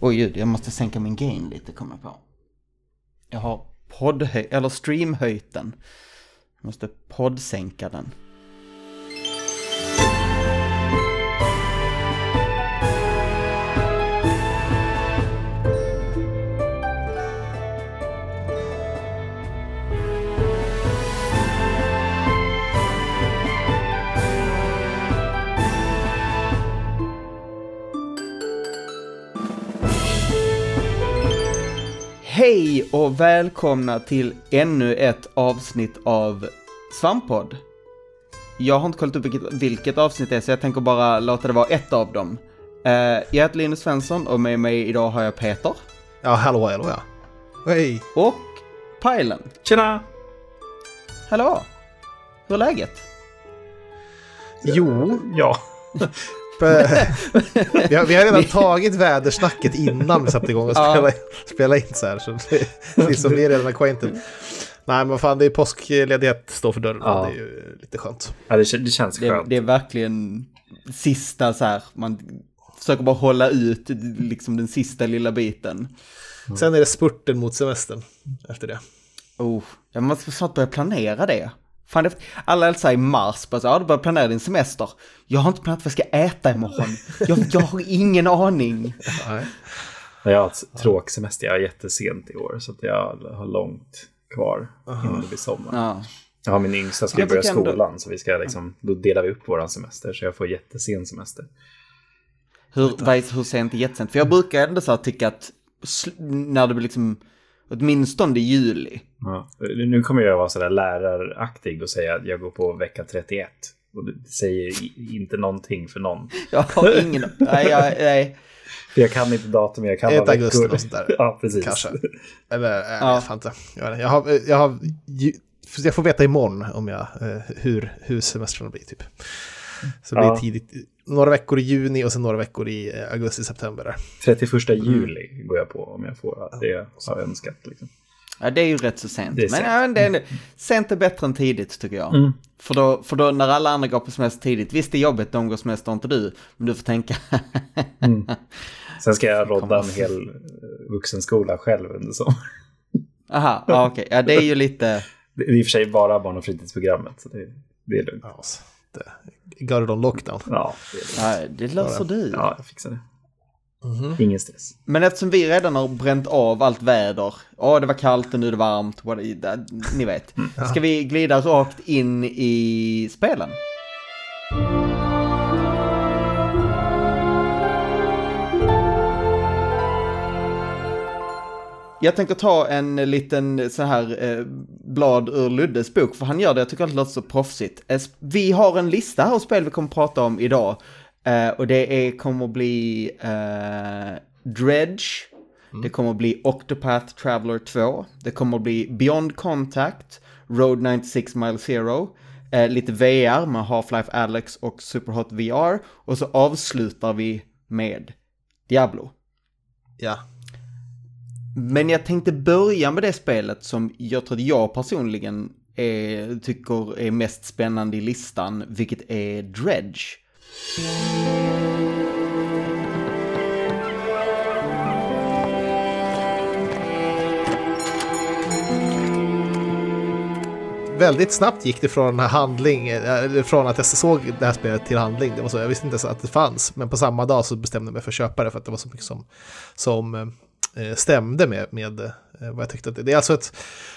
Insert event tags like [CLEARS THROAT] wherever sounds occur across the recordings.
Oj, ljud, jag måste sänka min gain lite, kommer jag på. Jag har poddhöj, eller streamhöjt den. Jag måste poddsänka den. Hej och välkomna till ännu ett avsnitt av Svamppodd. Jag har inte kollat upp vilket, vilket avsnitt det är så jag tänker bara låta det vara ett av dem. Uh, jag heter Linus Svensson och med mig idag har jag Peter. Ja, hallå, hallå ja. Hej! Och Pajlen. Tjena! Hallå! Hur är läget? Jo, Ja. [LAUGHS] vi har, vi har redan tagit vädersnacket innan vi satte igång och Ja. spela, in så här. Så det, liksom, vi är redan acquainted. Nej, men fan, det är påskledighet står för dörren. Ja. Det är ju lite skönt. ja det, det känns Det, skönt. det är verkligen sista så här, man försöker bara hålla ut liksom den sista lilla biten. Sen är det spurten mot semestern efter det. Oh, jag måste snart börja planera det. Fan, det, alla hälsar i mars, bara så, ja, du börjar planera din semester. Jag har inte planerat vad jag ska äta imorgon. Jag, jag har ingen aning. Nej. Jag har ett tråksemester. Jag är jättesent i år så att jag har långt kvar innan det blir sommar. Ja. Jag har min yngsta ska Jag börja ändå- skolan så vi ska liksom, då delar vi upp våran semester så jag får jättesen semester. Hur, vad är, hur sent är jättesent? För jag brukar ändå så här tycka att sl- när det blir liksom, åtminstone i juli. Ja. Nu kommer jag vara sådär läraraktig och säga att jag går på vecka 31. Och det säger inte någonting för någon. Jag har ingen, nej, jag, nej. För jag kan inte datum, jag kan Ett bara augusti veckor. och sånt där. [LAUGHS] Ja, precis. Kanske. Eller, äh, Ja. jag vet inte. Jag, har, jag, har, jag får veta imorgon om jag, eh, hur, hur semestrarna blir typ. Så det blir Ja. tidigt, några veckor i juni och sen några veckor i eh, augusti, september. Där. 31 juli går jag på om jag får det jag har önskat. Liksom. Ja, det är ju rätt så sent. Det är men sent. ja, men det är, sent är bättre än tidigt tycker jag. Mm. För, då, för då när alla andra går på semester tidigt, visst det är jobbigt, de går semester inte du, men du får tänka, [LAUGHS] Sen ska jag rodda en hel eh, vuxenskola själv under sommaren. aha, ja, okej, ja det är ju lite, Det är i och för sig bara barn och fritidsprogrammet, så det, det är lugnt. Ja, det, got it on lockdown. Ja, det löser du. ja jag fixar det. Mhm. Ingen stress. Men eftersom vi redan har bränt av allt väder, ja det var kallt och nu är det varmt, what, ni vet. Ska vi glida rakt in i spelen? Jag tänker ta en liten så här eh, blad ur Luddes bok, för han gör det, jag tycker att det låter så proffsigt. Vi har en lista här av spel vi kommer att prata om idag. Eh, och det är, kommer att bli eh, Dredge, det kommer att bli Octopath Traveler 2, det kommer att bli Beyond Contact, Road 96 Mile Zero, eh, lite VR med Half-Life Alex och Superhot VR, och så avslutar vi med Diablo. Ja. Men jag tänkte börja med det spelet som jag tror att jag personligen är, tycker är mest spännande i listan, vilket är Dredge. Väldigt snabbt gick det från handling, eh, från att jag såg det här spelet till handling. Det var så, jag visste inte ens att det fanns, men på samma dag så bestämde jag mig för att köpa det för att det var så mycket som, som eh, stämde med, med eh, vad jag tyckte. Att det, det är alltså ett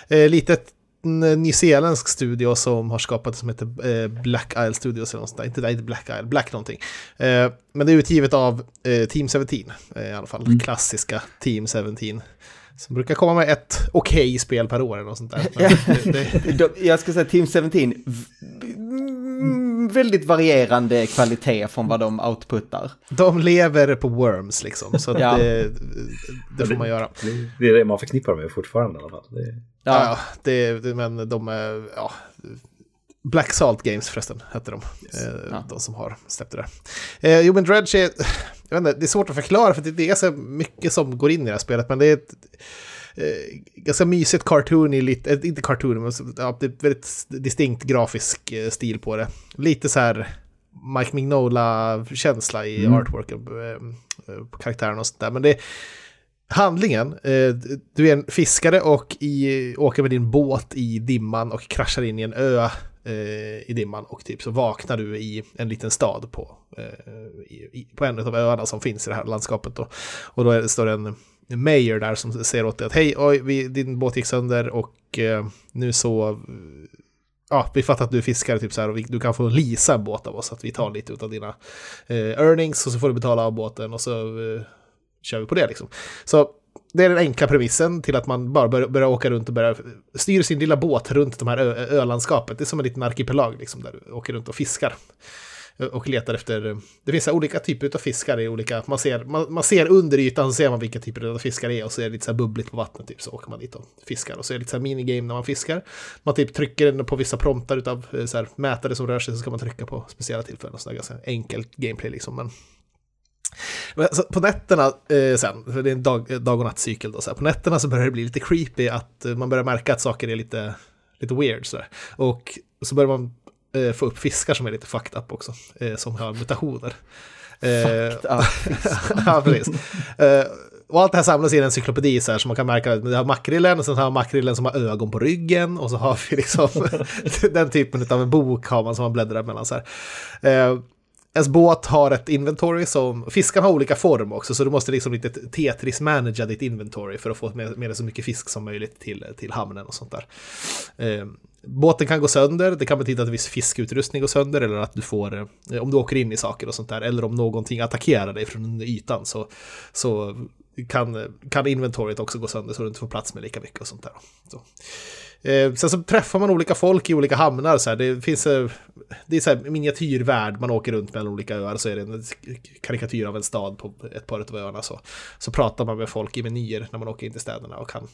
eh, litet mm, nyzeeländsk studio som har skapat det som heter eh, Black Isle Studios eller något sånt där. Inte, inte Black Isle, Black någonting. Eh, men det är utgivet av eh, Team 17, eh, i alla fall. Klassiska Team 17. Som brukar komma med ett okej spel per år eller något sånt där. [LAUGHS] Det, det, De- Jag ska säga Team 17, v- mm, väldigt varierande kvalitet från vad de outputtar. De lever på worms liksom, så att Ja. det, det får man göra. Det är det man förknippar med fortfarande i alla fall. Det, Ja, Ja, det, men de är, ja, Black Salt Games förresten, hette de. Eh, Ja. De som har släppt det där. Eh, jo, men Dredge är, jag vet inte, det är svårt att förklara för det är så mycket som går in i det här spelet, men det är ett eh, ganska mysigt cartoony, lite, eh, inte cartoon, men ja, det är väldigt distinkt grafisk eh, stil på det. Lite så här Mike Mignola-känsla i Mm. artworken på, eh, på karaktären och sånt där. Men det handlingen, du är en fiskare och i, åker med din båt i dimman och kraschar in i en ö i dimman och typ så vaknar du i en liten stad på, i, i, på en av öarna som finns i det här landskapet. Då. Och då står det en Mayer där som säger åt dig att hej, oj, vi, din båt gick sönder och eh, nu så ja, vi fattar att du är fiskare typ så här och vi, du kan få leasa en båt av oss, att vi tar lite av dina eh, earnings och så får du betala av båten och så eh, kör vi på det liksom. Så det är den enkla premissen till att man bara börjar, börjar åka runt och börjar styra sin lilla båt runt de här ö, ölandskapet. Det är som en liten arkipelag liksom, där du åker runt och fiskar. Eh, och letar efter, eh, det finns så här olika typer av fiskar i olika, man ser, man, man ser under ytan så ser man vilka typer av fiskar det är och så är det lite så här bubbligt på vattnet typ så åker man dit och fiskar. Och så är det lite så här minigame när man fiskar. Man typ trycker på vissa promptar utav eh, så här mätare som rör sig så ska man trycka på speciella tillfällen. Och så där ganska enkelt gameplay liksom. Men så alltså, på nätterna eh, sen, för det är en dag, dag och nattcykel då, så här, på nätterna så börjar det bli lite creepy att man börjar märka att saker är lite, lite weird så. Och så börjar man eh, få upp fiskar som är lite fucked up också, eh, som har mutationer. Eh, Ja, [LAUGHS] ja, precis. Eh, och allt det här samlas i en encyklopedi så här, så man kan märka att vi har makrillen och sen har man makrillen som har ögon på ryggen och så har vi liksom [LAUGHS] den typen av en bok har man som man bläddrar mellan så här. Ens båt har ett inventory som, fiskarna har olika form också så du måste liksom lite Tetris-managea ditt inventory för att få med, med dig så mycket fisk som möjligt till, till hamnen och sånt där. Eh, båten kan gå sönder, det kan betyda att viss fiskutrustning går sönder eller att du får, eh, om du åker in i saker och sånt där, eller om någonting attackerar dig från ytan så, så kan, kan inventoriet också gå sönder så du inte får plats med lika mycket och sånt där. Så. Eh, sen så träffar man olika folk i olika hamnar. Så här. Det finns eh, det är så här miniatyrvärld, man åker runt mellan olika öar så är det en karikatyr av en stad på ett par av öarna. Så, så pratar man med folk i menyer när man åker in till städerna och kan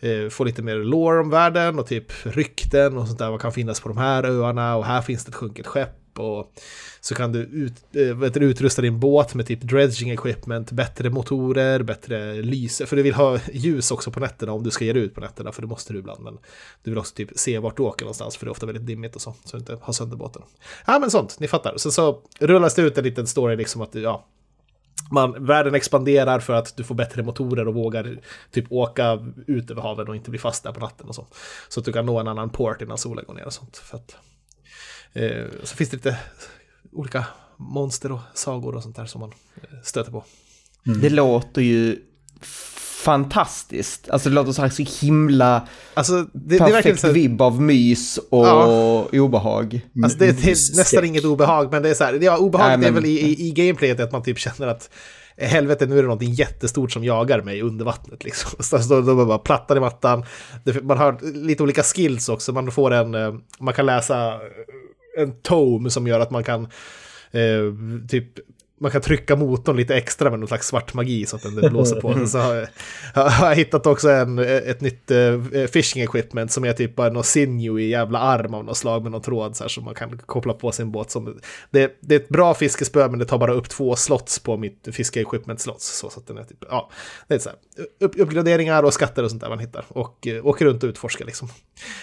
eh, få lite mer lore om världen och typ rykten och sånt där. Vad kan finnas på de här öarna och här finns det ett sjunket skepp. Och så kan du ut, äh, vet du, utrusta din båt med typ dredging equipment, bättre motorer, bättre lyse. För du vill ha ljus också på nätterna om du ska ge dig ut på nätterna, för det måste du ibland. Men du vill också typ se vart du åker någonstans, för det är ofta väldigt dimmigt och så, så du inte har sönder båten. Ja, men sånt, ni fattar. Sen så rullas det ut en liten story liksom att, ja, man, världen expanderar för att du får bättre motorer och vågar typ åka ut över haven och inte bli fast där på natten och så. Så att du kan nå en annan port innan solen går ner och sånt. För att, eh, så finns det lite olika monster och sagor och sånt där som man eh, stöter på. Det låter ju fantastiskt. Alltså det låter så här så himla Alltså, det, det är verkligen perfekt så, vibb av mys och Ja. obehag. alltså det, det är nästan inget obehag, men det är så här, ja, obehaget Nej, är men- väl i, i, i gameplayet att man typ känner att eh, helvete, nu är det någonting jättestort som jagar mig under vattnet. Liksom. [LAUGHS] Så då, då bara plattar i mattan. Det, man har lite olika skills också. Man får en, eh, man kan läsa en tome som gör att man kan eh, typ man kan trycka motorn lite extra med någon slags svart magi så att den blåser på. Sen så har jag, har jag hittat också en, ett nytt eh, fishing equipment som är typ bara någon sinew i jävla arm av något slag med någon tråd så här som man kan koppla på sin båt. Som, det, det är ett bra fiskespö men det tar bara upp två slots på mitt fiske equipment slots. Så, så att den är typ, ja, det är så här, upp, uppgraderingar och skatter och sånt där man hittar. Och eh, åker runt och utforskar liksom.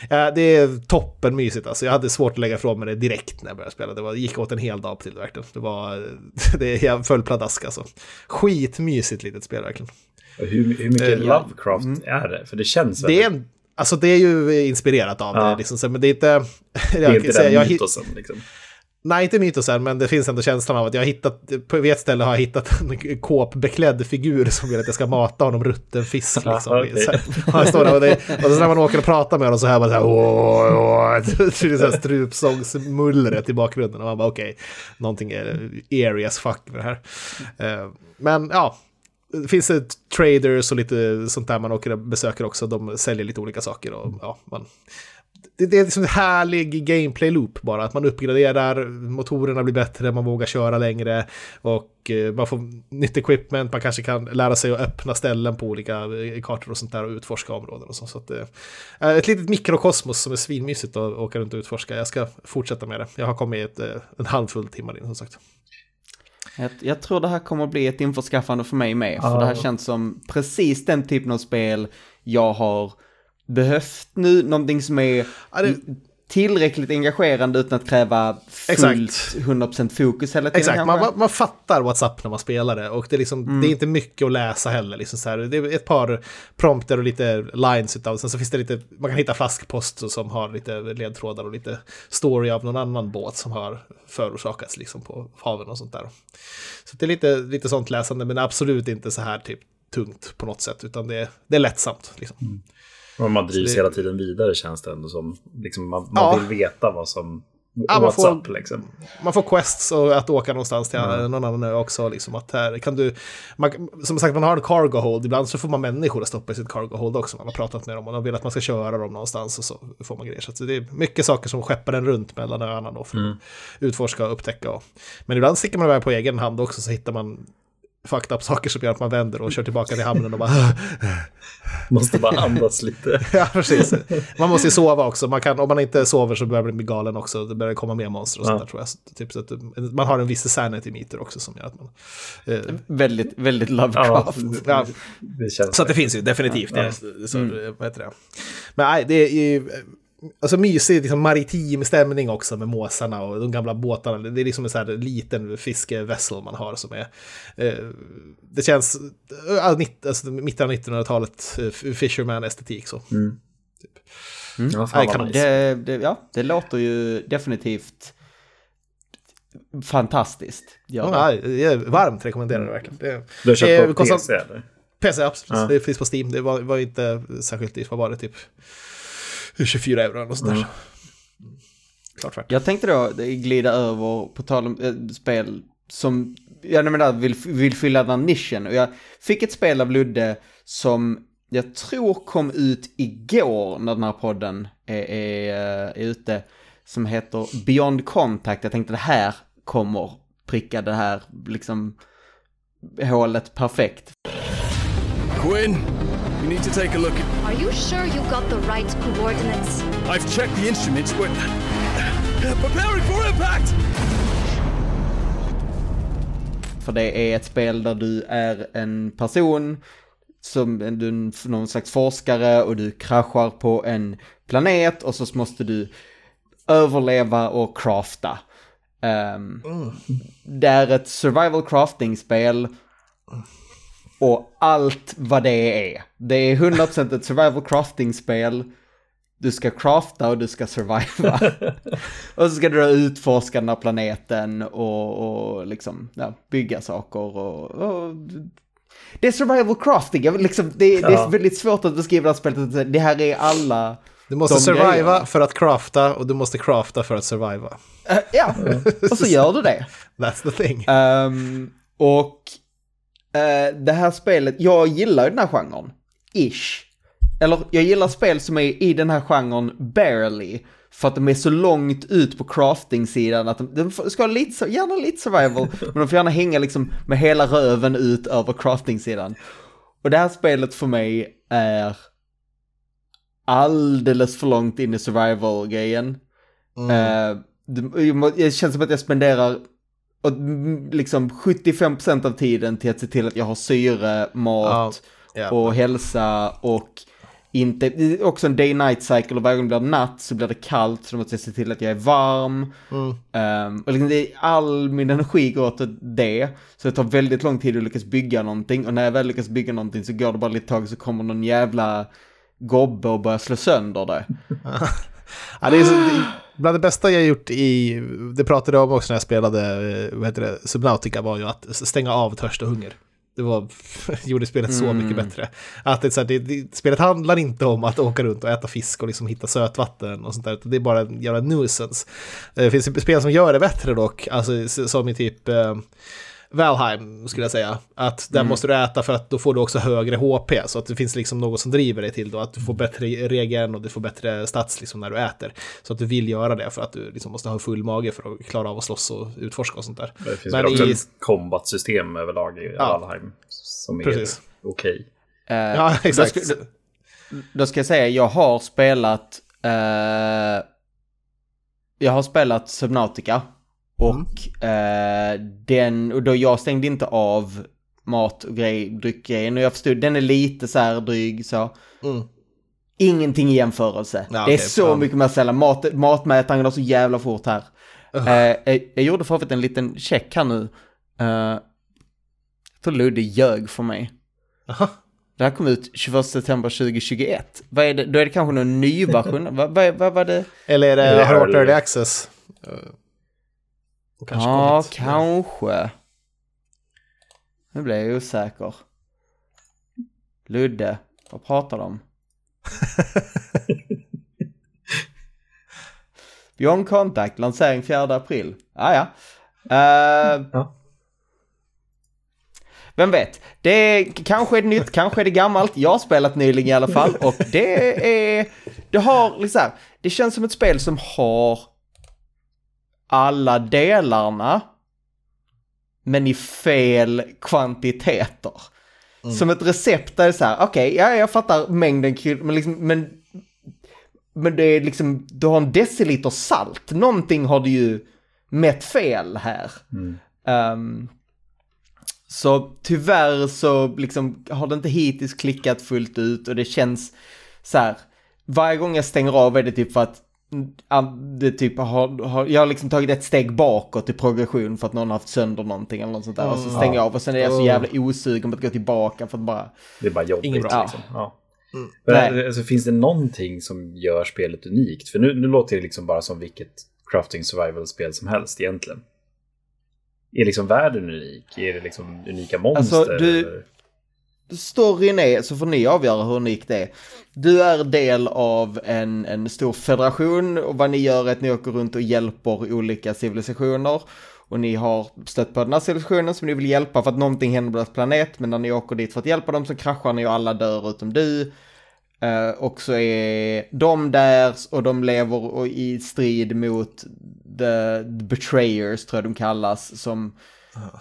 Ja, det är toppen mysigt alltså. Jag hade svårt att lägga ifrån mig det direkt när jag började spela. Det var, gick åt en hel dag till det verkligen. Det var, [LAUGHS] det är full pladask alltså. Skitmysigt litet spel verkligen. Hur, hur mycket ja. Lovecraft är det? För det känns Det är väldigt... en, alltså det är ju inspirerat av Ja. det liksom, men det är inte... [LAUGHS] Det är jag inte den jag, mytosen liksom. Nej, inte mytosen, men det finns ändå känslan av att jag har hittat, på ett ställe har jag hittat en kåpbeklädd figur som vill att jag ska mata honom rutten fisk. [LAUGHS] Liksom. Ja, okej. Så här, han står där och, det, och så när man åker och pratar med honom så hör man så här, åh, åh, [LAUGHS] det är så här strupsångsmullret i bakgrunden. Och man bara okej, någonting är eerie as fuck med det här. Eh, Men ja, det finns ett traders och lite sånt där man åker och besöker också. De säljer lite olika saker och ja, man det, det är liksom en härlig gameplay-loop bara. Att man uppgraderar, motorerna blir bättre, man vågar köra längre och eh, man får nytt equipment, man kanske kan lära sig att öppna ställen på olika eh, kartor och sånt där och utforska områden och så. så att, eh, ett litet mikrokosmos som är svinmysigt att åka runt och utforska. Jag ska fortsätta med det. Jag har kommit ett, en handfull timmar in som sagt. Jag, jag tror det här kommer att bli ett införskaffande för mig med, för Ja. det här känns som precis den typen av spel jag har behövt nu, någonting som är Ja, det, tillräckligt engagerande utan att kräva fullt 100% fokus hela tiden. Exakt, man, man, fattar WhatsApp när man spelar det och det är, liksom, mm. det är inte mycket att läsa heller. Liksom så här. Det är ett par prompter och lite lines utav, sen så finns det lite, man kan hitta flaskpost som har lite ledtrådar och lite story av någon annan båt som har förorsakats liksom på haven och sånt där. Så det är lite, lite sånt läsande, men absolut inte så här typ tungt på något sätt, utan det, det är lättsamt. Liksom. Mm. Och man drivs det... hela tiden vidare känns det ändå som. Liksom man, man ja. vill veta vad som... Ja, man, får, up, liksom. man får quests och att åka någonstans till mm. någon annan ö också. Liksom, att här kan du, man, som sagt, man har en cargo hold. Ibland så får man människor att stoppa i sitt cargo hold också. Man har pratat med dem och de vill att man ska köra dem någonstans och så får man grejer. Så det är mycket saker som skeppar en runt mellan öarna då för mm. att utforska och upptäcka. Och, men ibland sticker man iväg på egen hand också så hittar man fucked up saker som gör att man vänder och kör tillbaka till hamnen och bara... [LAUGHS] måste bara andas lite. [LAUGHS] ja, precis. Man måste ju sova också. Man kan, om man inte sover så börjar man bli galen också. Det börjar komma mer monster och ja. sånt där tror jag. Så, typ, så att, man har en viss sanity meter också som gör att man... Eh, väldigt, väldigt Lovecraft. Ja, ja. så att det finns ju definitivt. Ja. Det, så, mm. vad heter det? Men nej, det är ju alltså mysig liksom maritim stämning också med måsarna och de gamla båtarna. Det är liksom en sån här liten fiskevessel man har som är... Eh, det känns... Äh, alltså, mitten av 1900-talet, eh, Fisherman-estetik så. Mm. Typ. Mm. Ja, fan det, det, ja, det låter ju definitivt fantastiskt. Ja, ja, varmt rekommenderar det verkligen. Det, du har köpt på PC eller? PC, absolut. Ja. Det finns på Steam. Det var, var inte särskilt dyrt. Vad var det? Typ 24 euro eller sådär. Mm. Klart värt. Jag tänkte då glida över, på tal om äh, spel som, jag menar, vill, vill fylla den nischen. Och jag fick ett spel av Ludde som jag tror kom ut igår när den här podden är, är, är ute. Som heter Beyond Contact. Jag tänkte det här kommer pricka det här liksom hålet perfekt. Quinn! You need to take a look at... Are you sure you got the right coordinates? I've checked the instruments, but... Preparing for impact! För det är ett spel där du är en person som du är någon slags forskare och du kraschar på en planet och så måste du överleva och crafta. Um, mm. Det är ett survival crafting-spel och allt vad det är. Det är 100% ett survival crafting-spel. Du ska crafta och du ska surviva. [LAUGHS] och så ska du utforska den här planeten och, och liksom ja, bygga saker och, och... Det är survival crafting, liksom, det, ja. det, är väldigt svårt att beskriva det här spelet. Det här är alla... Du måste surviva grejerna. för att crafta och du måste crafta för att surviva. Uh, ja, och så gör du det. [LAUGHS] That's the thing. Um, och Uh, det här spelet, jag gillar ju den här genren. Ish. Eller jag gillar spel som är i den här genren barely. För att de är så långt ut på crafting-sidan att de, de ska ha lite, gärna lite survival, [LAUGHS] men de får gärna hänga liksom med hela röven ut över crafting-sidan. Och det här spelet för mig är alldeles för långt in i survival-grejen. Mm. Uh, det, det känns som att jag spenderar och liksom 75% av tiden till att se till att jag har syre, mat ja, ja. och hälsa och inte, också en day-night cycle och varje gång det blir natt så blir det kallt så då måste jag se till att jag är varm. Mm. Um, och liksom det, all min energi går åt det. Så det tar väldigt lång tid att lyckas bygga någonting och när jag väl lyckas bygga någonting så går det bara lite tag så kommer någon jävla gobbe och börjar slå sönder det. [LAUGHS] ja, det är så, bland det bästa jag gjort i, det pratade jag om också när jag spelade eh, vad heter det, Subnautica, var ju att stänga av törst och hunger. Det var, [LAUGHS] gjorde spelet så mm. mycket bättre. Att det, så här, det, det, spelet handlar inte om att åka runt och äta fisk och liksom hitta sötvatten och sånt där. Det är bara en jävla nuisance. Det finns spel som gör det bättre dock, alltså som i typ eh, Valheim skulle jag säga. Att där mm. måste du äta för att då får du också högre HP. Så att det finns liksom något som driver dig till då att du får bättre regen och du får bättre stats liksom när du äter. Så att du vill göra det för att du liksom måste ha full mage för att klara av att slåss och utforska och sånt där. Det finns Men också i... ett combat-system överlag i ja, Valheim som är okej. Okay. Uh, eh, ja, exakt. Då ska, då ska, jag säga, jag har spelat uh, jag har spelat Subnautica och, mm. eh, den, och då jag stängde inte av mat och grej, dryckgrejen och jag förstod, den är lite så här dryg så. Mm. ingenting i jämförelse. Ja, det är så fan. mycket mer sällan. Mat, matmätaren går så jävla fort här. Eh, jag, jag gjorde för övrigt en liten check här nu. Uh, jag tror Ludde ljög för mig. Aha. Det här kom ut 21 september 2021. Vad är det? Då är det kanske någon ny version. [LAUGHS] vad, vad, vad var det? Eller är det, Eller har det varit early. early access? Och kanske ja, kanske. Nu blir jag osäker. Ludde, vad pratar de om? [LAUGHS] Beyond Contact, lansering 4 april. Ah, ja. Eh, Ja. Vem vet? Det är, kanske är det nytt, kanske är det gammalt. Jag har spelat nyligen i alla fall och det är... Det har liksom... Det känns som ett spel som har alla delarna men i fel kvantiteter. Som ett recept där det är så här, okej, ja jag fattar mängden kryddor, men liksom, men, men det är liksom, du har en deciliter salt, någonting har du ju mätt fel här. Ehm, så tyvärr så liksom har det inte hittills klickat fullt ut och det känns så här, varje gång jag stänger av är det typ för att mm, det typ har, har, jag har liksom tagit ett steg bakåt i progression för att någon har haft sönder någonting eller något sånt där. Och så stänger jag av och sen är jag så jävla osugen på att gå tillbaka för att bara... Det är bara jobbigt. Inget bra. Liksom. Ja. Nej. Men, alltså, finns det någonting som gör spelet unikt? För nu, nu låter det liksom bara som vilket crafting survival-spel som helst egentligen. Är liksom världen unik? Är det liksom unika monster? Alltså, du- eller? Storyn är, så får ni avgöra hur unikt det är. Du är del av en, en stor federation och vad ni gör är att ni åker runt och hjälper olika civilisationer. Och ni har stött på den här civilisationen som ni vill hjälpa för att någonting händer på deras planet. Men när ni åker dit för att hjälpa dem så kraschar ni och alla dör utom du. Eh, och så är de där och de lever i strid mot the, the betrayers tror jag de kallas som,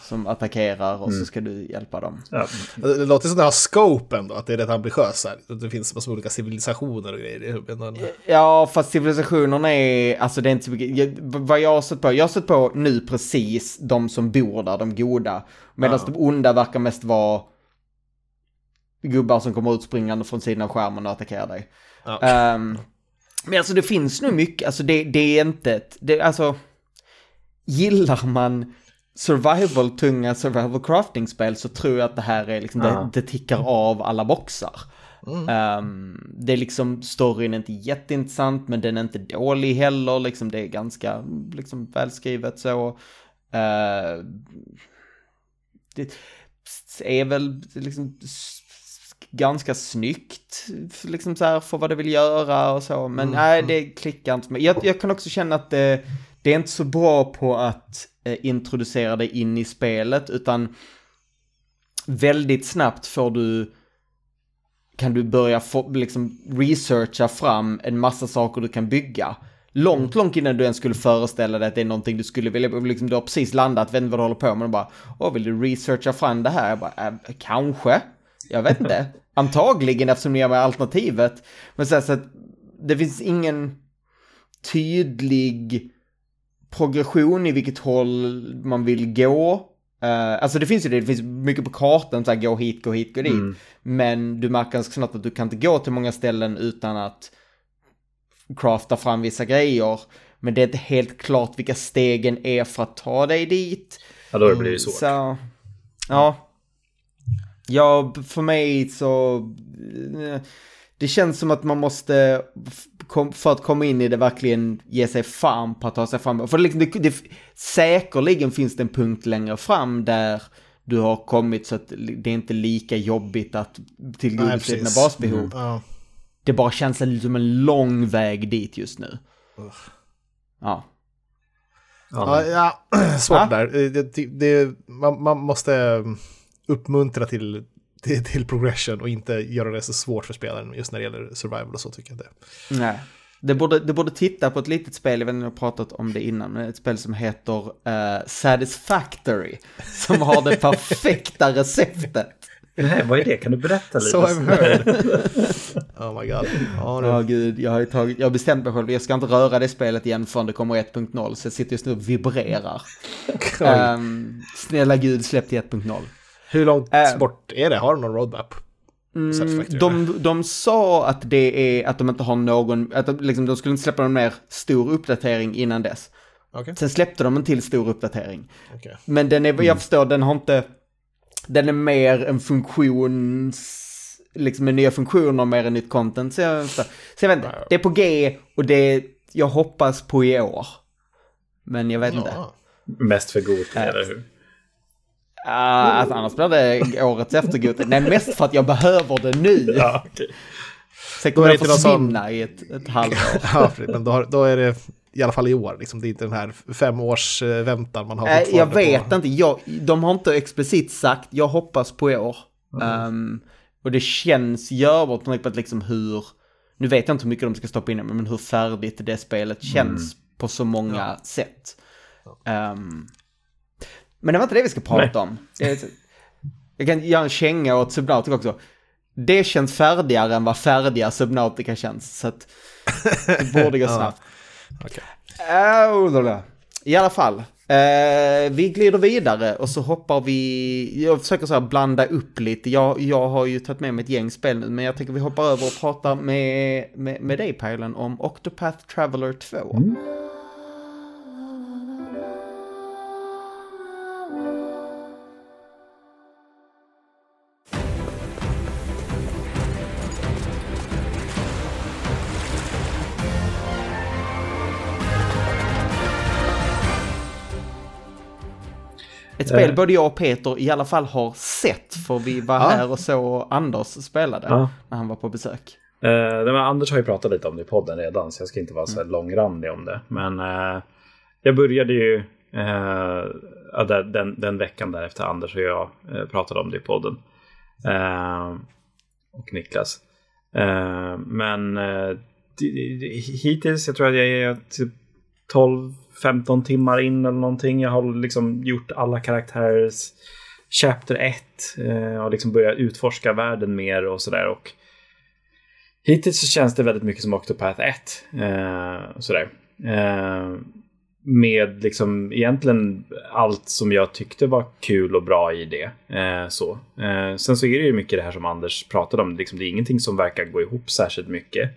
som attackerar och så ska du hjälpa dem. Ja, Det det låter som det har scope ändå, att det är rätt ambitiöst. Här. Det finns massor olika civilisationer och grejer i huvudet. Ja, fast civilisationerna är, alltså det är inte så mycket, jag, vad jag har sett på, jag har sett på nu precis de som bor där, de goda. Medan Ja. de onda verkar mest vara gubbar som kommer ut springande från sidan av skärmen och attackerar dig. Ja. Ehm, men alltså det finns nu mycket, alltså det, det är inte ett, det, alltså gillar man survival, tunga survival crafting-spel så tror jag att det här är liksom, det, det tickar av alla boxar. Ehm, det är liksom, storyn är inte jätteintressant men den är inte dålig heller, liksom det är ganska liksom, välskrivet så. Eh, det är väl liksom ganska snyggt, liksom så här för vad det vill göra och så, men nej det klickar inte. med- Jag, jag kan också känna att det, det är inte så bra på att introducera det in i spelet, utan väldigt snabbt får du kan du börja få, liksom researcha fram en massa saker du kan bygga. Långt, långt innan du ens skulle föreställa dig att det är någonting du skulle vilja, liksom du har precis landat, vet inte vad du håller på med och bara, åh vill du researcha fram det här? Jag bara, äh, kanske, jag vet inte. [LAUGHS] Antagligen eftersom ni ger mig alternativet. Men så, här, så att det finns ingen tydlig progression i vilket håll man vill gå. Eh, alltså det finns ju det, det finns mycket på kartan, så här, gå hit, gå hit, gå dit. Mm. Men du märker ganska snabbt att du kan inte gå till många ställen utan att crafta fram vissa grejer. Men det är inte helt klart vilka stegen är för att ta dig dit. ja, då blir det svårt. Så, ja. Ja, för mig så... eh, Det känns som att man måste, kom- för att komma in i det, verkligen ge sig fan på att ta sig fram. För det, liksom, det, det, säkerligen finns det en punkt längre fram där du har kommit så att det är inte lika jobbigt att tillgodose dina basbehov. Ja. Det bara känns en- som en lång väg dit just nu. Ja. Ja, Ja, ja, [CLEARS THROAT] svårt Va? där. Det, det, det, man, man måste mm, uppmuntra till, till, till progression och inte göra det så svårt för spelaren just när det gäller survival och så tycker jag inte. Nej. Det borde, det borde titta på ett litet spel, jag vet inte om jag har pratat om det innan, men ett spel som heter eh, Satisfactory. Som har det perfekta [LAUGHS] receptet. Nej, vad är det? Kan du berätta lite? So I've heard. oh my god. Ja, Ja nu. gud, jag har tagit, jag har bestämt mig själv, jag ska inte röra det spelet igen förrän det kommer 1.0, så jag sitter just nu och vibrerar. [LAUGHS] Ehm, snälla gud, släpp till 1.0. Hur långt äh. bort är det? Har du någon roadmap? Mm, de, de sa att det är att de inte har någon, att de, liksom, de skulle inte släppa någon mer stor uppdatering innan dess. Okay. Sen släppte de en till stor uppdatering. Okay. Men den är, jag mm. förstår, den har inte, den är mer en funktions, liksom med nya funktioner mer än nytt content. Så jag, så jag vet inte, det är på G och det, jag hoppas på i år. Men jag vet ja. inte. Mest för god, äh, eller hur? Uh, alltså, annars blir det årets eftergot. Nej, mest för att jag behöver det nu. [LAUGHS] Ja, okay. Sen kommer det försvinna som... i ett, ett halvår. [LAUGHS] ja, men då, då, är det i alla fall i år. Liksom. Det är inte den här femårs väntan man har. Äh, jag vet på. inte. Jag, de har inte explicit sagt. Jag hoppas på i år. Mm. Um, och det känns görbart på att liksom hur... Nu vet jag inte hur mycket de ska stoppa in men hur färdigt det spelet känns mm. på så många ja. sätt. Um, men det var inte det vi ska prata Nej. om. Jag kan göra en känga åt Subnautica också. Det känns färdigare än vad färdiga Subnautica känns. Så att det borde gå [LAUGHS] snabbt. okay. I alla fall. Eh, vi glider vidare och så hoppar vi, jag försöker så här blanda upp lite, jag, jag har ju tagit med mig ett gäng spel nu, men jag tänker vi hoppar över och pratar med, med, med dig Pajlen om Octopath Traveler 2. Mm. Ett spel eh. både jag och Peter i alla fall har sett, för vi var ja. här och så Anders spelade ja. när han var på besök. Uh, Anders har ju pratat lite om det i podden redan, så jag ska inte vara så mm. långrandig om det. Men uh, jag började ju uh, den, den, veckan där efter Anders och jag uh, pratade om det i podden. och Niklas. men hittills, jag tror att jag är typ 12 15 timmar in eller någonting. Jag har liksom gjort alla karaktärers Chapter 1 eh, och liksom börjat utforska världen mer och sådär. Och hittills så känns det väldigt mycket som Octopath 1. Eh, sådär. Eh, med liksom egentligen allt som jag tyckte var kul och bra i det. Eh, så. Eh, sen så är det ju mycket det här som Anders pratade om. Liksom, det är ingenting som verkar gå ihop särskilt mycket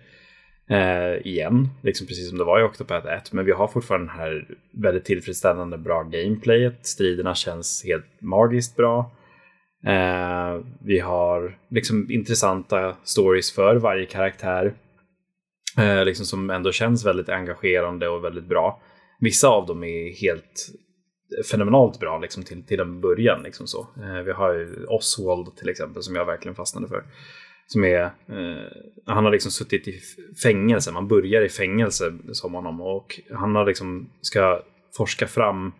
eh, igen, liksom precis som det var i Octopath 1. Men vi har fortfarande den här väldigt tillfredsställande bra gameplayet. Striderna känns helt magiskt bra. Eh, vi har liksom intressanta stories för varje karaktär. Eh, liksom som ändå känns väldigt engagerande och väldigt bra. Vissa av dem är helt fenomenalt bra liksom, till, till en början. Liksom så. Eh, vi har ju Oswald till exempel som jag verkligen fastnade för. Som är, eh, han har liksom suttit i fängelse, man börjar i fängelse som honom och han har liksom, ska forska fram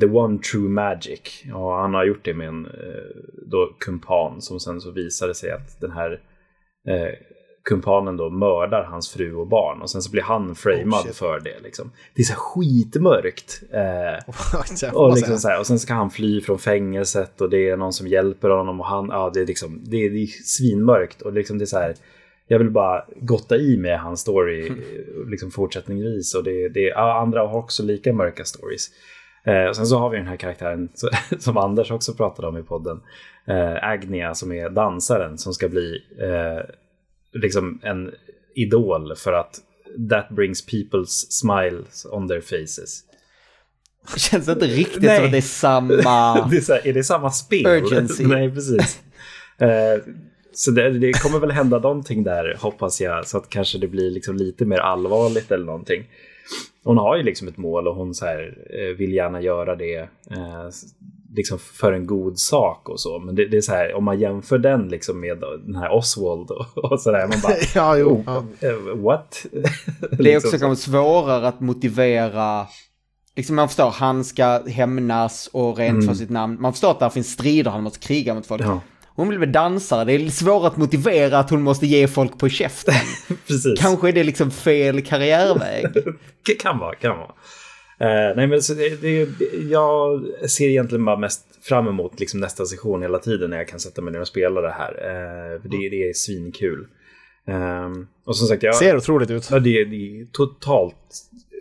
the one true magic. Och han har gjort det med en eh, då, kumpan som sen så visade sig att den här eh, kumpanen då mördar hans fru och barn och sen så blir han framad oh, för det. Liksom. Det är så skitmörkt. Eh, [LAUGHS] och, liksom så här, och sen ska han fly från fängelset och det är någon som hjälper honom och han, ja det är liksom, det är, det är svinmörkt och liksom det är så här, jag vill bara gotta i med hans story mm. liksom fortsättningsvis och det, det, andra har också lika mörka stories. Eh, och sen så har vi den här karaktären [LAUGHS] som Anders också pratade om i podden. Eh, Agnia som är dansaren som ska bli eh, liksom en idol för att that brings people's smiles on their faces. Det känns inte riktigt som att det är samma... [LAUGHS] det är, så här, är det samma spel? Urgency. [LAUGHS] Nej, precis. uh, så det, det, kommer väl hända någonting där, hoppas jag, så att kanske det blir liksom lite mer allvarligt eller någonting. Hon har ju liksom ett mål och hon så här, eh, vill gärna göra det. Uh, liksom för en god sak och så. Men det, det, är så här, om man jämför den liksom med den här Oswald och, [LAUGHS] och sådär. Man bara, [LAUGHS] ja, jo, oh, ja. Eh, what? [LAUGHS] det är också liksom svårare att motivera Liksom man förstår, han ska hämnas och rent mm. för sitt namn. Man förstår att det finns strider, han måste kriga mot folk. Ja. Hon vill bli dansare, det är svårt att motivera att hon måste ge folk på käften. Precis. Kanske är det liksom fel karriärväg. kan vara, kan vara. Uh, nej, men så det, det, jag ser egentligen bara mest fram emot liksom nästa session hela tiden när jag kan sätta mig ner och spela det här. Uh, för det, det är svinkul. Um, och som sagt, jag, ser otroligt ut. Ja, det, det är totalt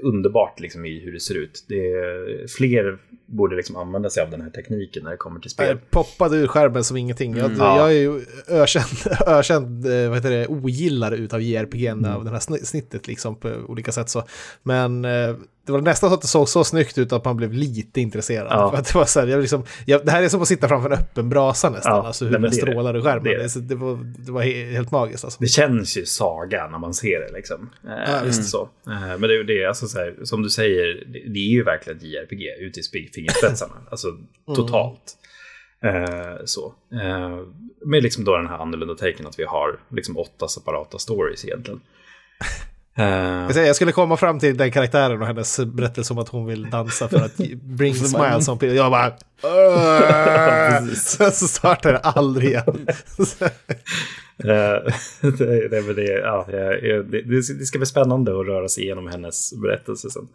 underbart liksom i hur det ser ut. Det är, fler borde liksom använda sig av den här tekniken när det kommer till spel. Jag poppade ur skärmen som ingenting. Jag, mm. jag är ju ökänd, [LAUGHS] ökänd eh, vad heter det, ogillare utav JRPG mm. av det här snittet liksom på olika sätt. Så. Men eh, det var nästan så att det såg så snyggt ut att man blev lite intresserad. Ja. För att det, var så här, jag liksom, jag, det här är som att sitta framför en öppen brasa nästan, ja, alltså hur det, strålar ur skärmen. Det, det, var, det var helt magiskt. Alltså. Det känns ju saga när man ser det. Liksom. Ja, mm. så. Men det, det är alltså så här, som du säger, det, är ju verkligen JRPG ute i fingerspetsarna. [LAUGHS] alltså mm. totalt. Eh, så. Eh, med liksom då den här annorlunda taken att vi har liksom åtta separata stories egentligen. [LAUGHS] Uh, jag skulle komma fram till den karaktären och hennes berättelse om att hon vill dansa för att bring [LAUGHS] smiles on people. Jag bara... [LAUGHS] Sen så startar det aldrig igen. uh, [LAUGHS] det, det, det, ja, det, det, ska bli spännande att röra sig igenom hennes berättelse sen.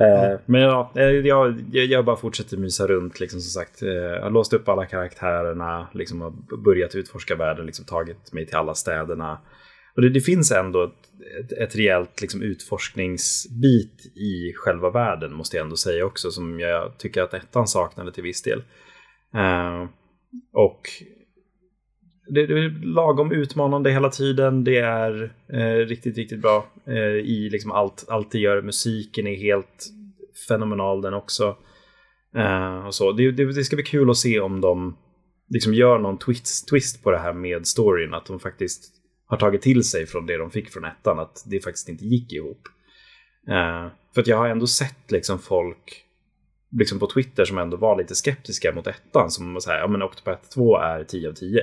Uh, mm. Men ja, jag, jag, bara fortsätter mysa runt. Liksom, som sagt. Jag har låst upp alla karaktärerna, liksom, har börjat utforska världen, liksom, tagit mig till alla städerna. Och det, det finns ändå ett, ett, ett rejält liksom, utforskningsbit i själva världen, måste jag ändå säga också, som jag tycker att ettan saknade till viss del. Uh, och det, det, är lagom utmanande hela tiden. Det är eh, riktigt, riktigt bra eh, i liksom allt, allt det gör. Musiken är helt fenomenal den också. Eh, och så. Det, det, det, ska bli kul att se om de liksom gör någon twist, twist på det här med storyn. Att de faktiskt har tagit till sig från det de fick från ettan, att det faktiskt inte gick ihop. Uh, för att jag har ändå sett liksom folk liksom på Twitter som ändå var lite skeptiska mot ettan, som säger ja men Octopath 2 är 10 av 10.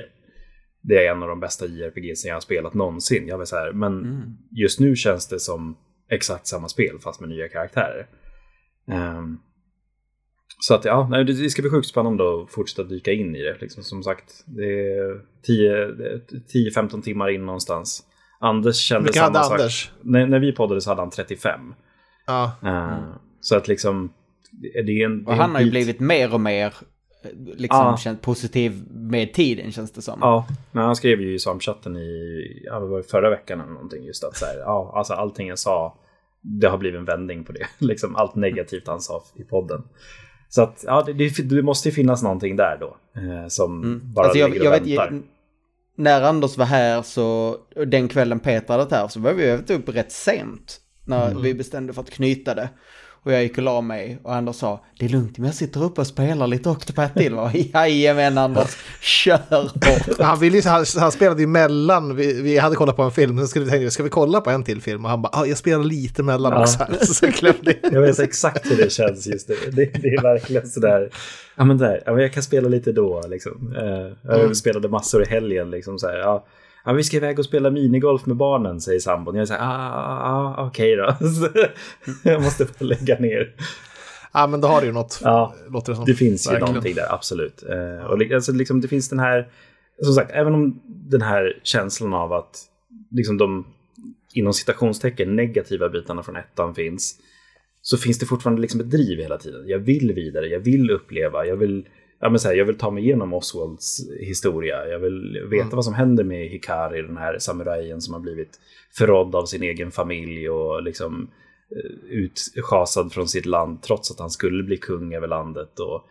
Det är en av de bästa JRPGs jag har spelat någonsin. Jag vill säga, men mm. just nu känns det som exakt samma spel fast med nya karaktärer. Um, så att ja, det ska bli sjukt spännande att fortsätta dyka in i det. Liksom, som sagt, det är 10-15 timmar in någonstans. Anders kände Vilka samma sak. Anders? När, när, vi poddade så hade han 35. Ja. Uh, mm. Så att liksom, det är en... Och han har ju blivit mer och mer liksom ja. känt positiv med tiden känns det som. Ja, men han skrev ju i samchatten i, förra veckan eller någonting just att så här, ja, alltså allting jag sa, det har blivit en vändning på det. [LAUGHS] liksom allt negativt han sa i podden. Så att, ja, det, det, måste ju finnas någonting där då. Eh, som mm. bara alltså jag, ligger och jag väntar. Vet, när Anders var här så, den kvällen Peter hade här, så var vi upp rätt sent. När mm. vi bestämde för att knyta det. Och jag gick och la mig och Anders sa, det är lugnt men jag sitter uppe och spelar lite Octopath till. [LAUGHS] Jajamän Anders, kör [LAUGHS] Han, ville ju, han, han spelade ju mellan, vi, vi hade kollat på en film, sen skulle vi tänka, ska vi kolla på en till film? Och han bara, ah, jag spelar lite mellan ja. också. [LAUGHS] Så jag vet exakt hur det känns just nu. Det, det är verkligen sådär, ja men där, jag kan spela lite då liksom. Uh, jag mm. spelade massor i helgen liksom så här, ja ja, vi ska iväg och spela minigolf med barnen, säger sambon. Jag säger, ah, ah, ah okej då. [LAUGHS] jag måste få lägga ner. Ja, men då har du ju något. Ja, låter det, som. det finns ju Verkligen. någonting där, absolut. Eh, och alltså, liksom, det finns den här, som sagt, även om den här känslan av att liksom de, inom citationstecken, negativa bitarna från ettan finns, så finns det fortfarande liksom ett driv hela tiden. Jag vill vidare, jag vill uppleva, jag vill ja, men så här, jag vill ta mig igenom Oswalds historia. Jag vill veta mm. vad som händer med Hikari, den här samurajen som har blivit förrådd av sin egen familj och liksom eh, utschasad från sitt land trots att han skulle bli kung över landet. Och,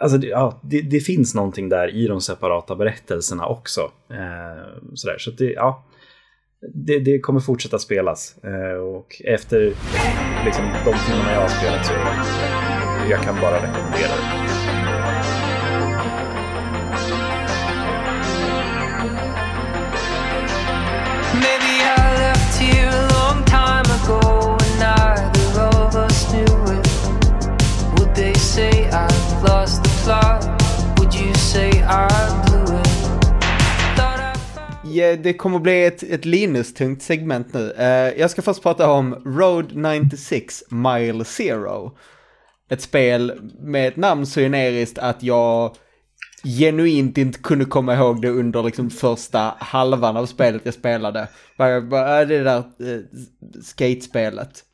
alltså, det, ja, det, det finns någonting där i de separata berättelserna också. Eh, sådär. Så det, ja, det, det, kommer fortsätta spelas. Eh, och efter liksom, de timmarna jag har spelat så jag kan bara rekommendera det. Det kommer bli ett, ett Linus-tungt segment nu. Uh, jag ska först prata om Road 96 Mile Zero. Ett spel med ett namn så generiskt att jag genuint inte kunde komma ihåg det under liksom första halvan av spelet jag spelade. Bara, bara ah, det där uh, skatespelet.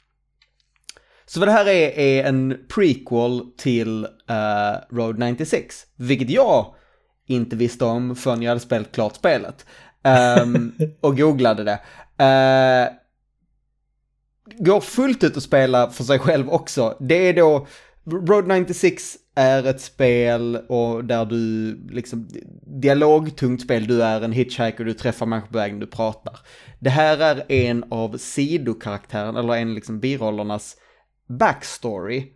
Så vad det här är, är en prequel till uh, Road 96, vilket jag inte visste om förrän jag hade spelat klart spelet. Um, och googlade det. Uh, går fullt ut att spela för sig själv också. Det är då, Road 96 är ett spel och där du liksom, dialogtungt spel, du är en hitchhiker, du träffar människor på vägen, du pratar. Det här är en av sidokaraktärerna, eller en liksom birollernas backstory.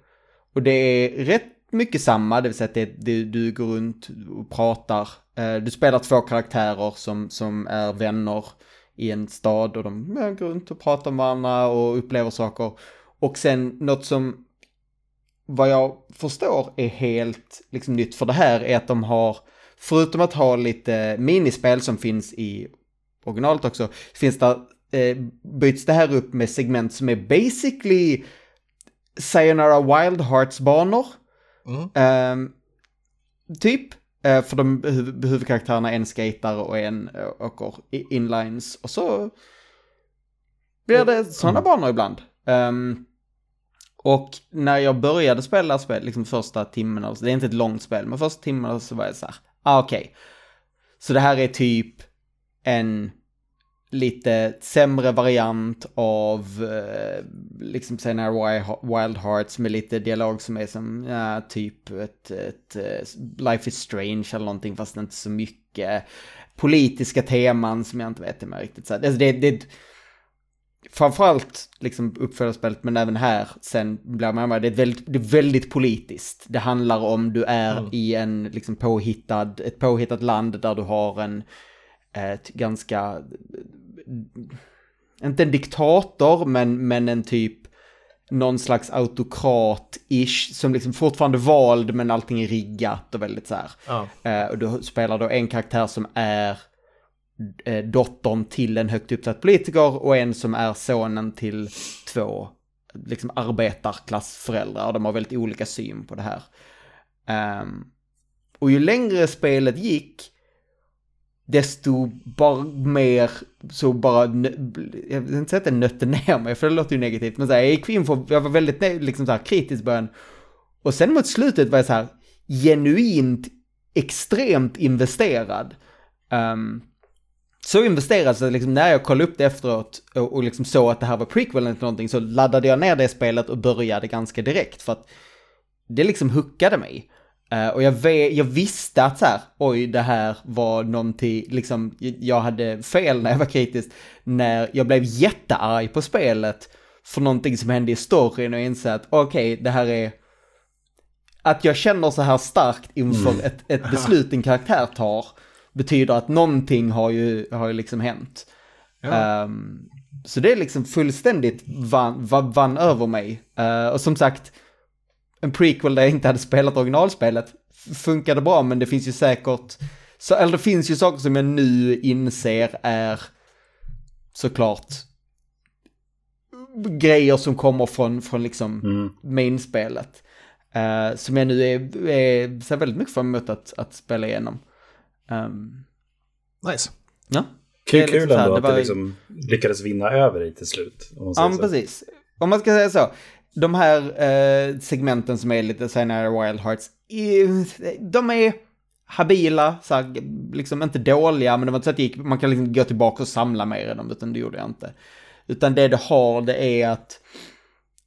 Och det är rätt mycket samma, det vill säga att det, det, du går runt och pratar. Eh, du spelar två karaktärer som, som är vänner i en stad och de går runt och pratar med varandra och upplever saker. Och sen något som, vad jag förstår är helt liksom, nytt för det här är att de har, förutom att ha lite minispel som finns i originalet också, finns det, eh, byts det här upp med segment som är basically Sayonara Wild Hearts-banor. Mm. Eh, typ. Eh, för de huv huvudkaraktärerna är en skater och en åker inlines. Och så blir det sådana mm. banor ibland. Um, och när jag började spela spel, liksom första timmen, alltså, det är inte ett långt spel, men första timmen så var jag så här, ah, okej. Okay. Så det här är typ en lite sämre variant av eh, liksom senare Wild Hearts med lite dialog som är som ja, typ ett, ett, ett, eh, Life is Strange eller någonting fast inte så mycket. Politiska teman som jag inte vet om jag riktigt så alltså det, det, framförallt liksom uppföljarspelet men även här sen blir man med det är väldigt, det är väldigt politiskt. Det handlar om du är mm. i en liksom påhittad, ett påhittat land där du har en ett ganska inte en diktator, men, men en typ någon slags autokrat-ish som liksom fortfarande vald men allting är riggat och väldigt så här. Ja. Eh, och du spelar då en karaktär som är eh, dottern till en högt uppsatt politiker och en som är sonen till två liksom arbetarklassföräldrar och de har väldigt olika syn på det här. Um, och ju längre spelet gick desto bara mer så bara, jag vill inte säga att det nötte ner mig för det låter ju negativt, men så här, jag gick in för, jag var väldigt liksom så här kritisk början. Och sen mot slutet var jag så här genuint extremt investerad. Um, så investerad så liksom när jag kollade upp det efteråt och, och liksom såg att det här var prequel eller någonting så laddade jag ner det spelet och började ganska direkt för att det liksom huckade mig. Uh, och jag, vet, jag visste att så här, oj, det här var någonting, liksom, jag hade fel när jag var kritisk, när jag blev jättearg på spelet för någonting som hände i storyn och insåg att okej, okay, det här är, att jag känner så här starkt inför mm. ett, ett beslut en karaktär tar, betyder att någonting har ju, har ju liksom hänt. Ja. Um, så det är liksom fullständigt vann, vann, vann över mig. Uh, och som sagt, en prequel där jag inte hade spelat originalspelet funkade bra, men det finns ju säkert, så, eller det finns ju saker som jag nu inser är såklart grejer som kommer från, från liksom mm. main-spelet. Uh, som jag nu är, är, ser väldigt mycket fram emot att, att spela igenom. Um, nice. Ja. Kul, liksom kul ändå att det liksom lyckades vinna över dig till slut. Ja, precis. Om man ska säga så, de här eh, segmenten som är lite senare Wild Hearts, de är habila, så här, liksom inte dåliga, men det var inte så att gick, man kan liksom gå tillbaka och samla mer i dem, utan det gjorde jag inte. Utan det det har, det är att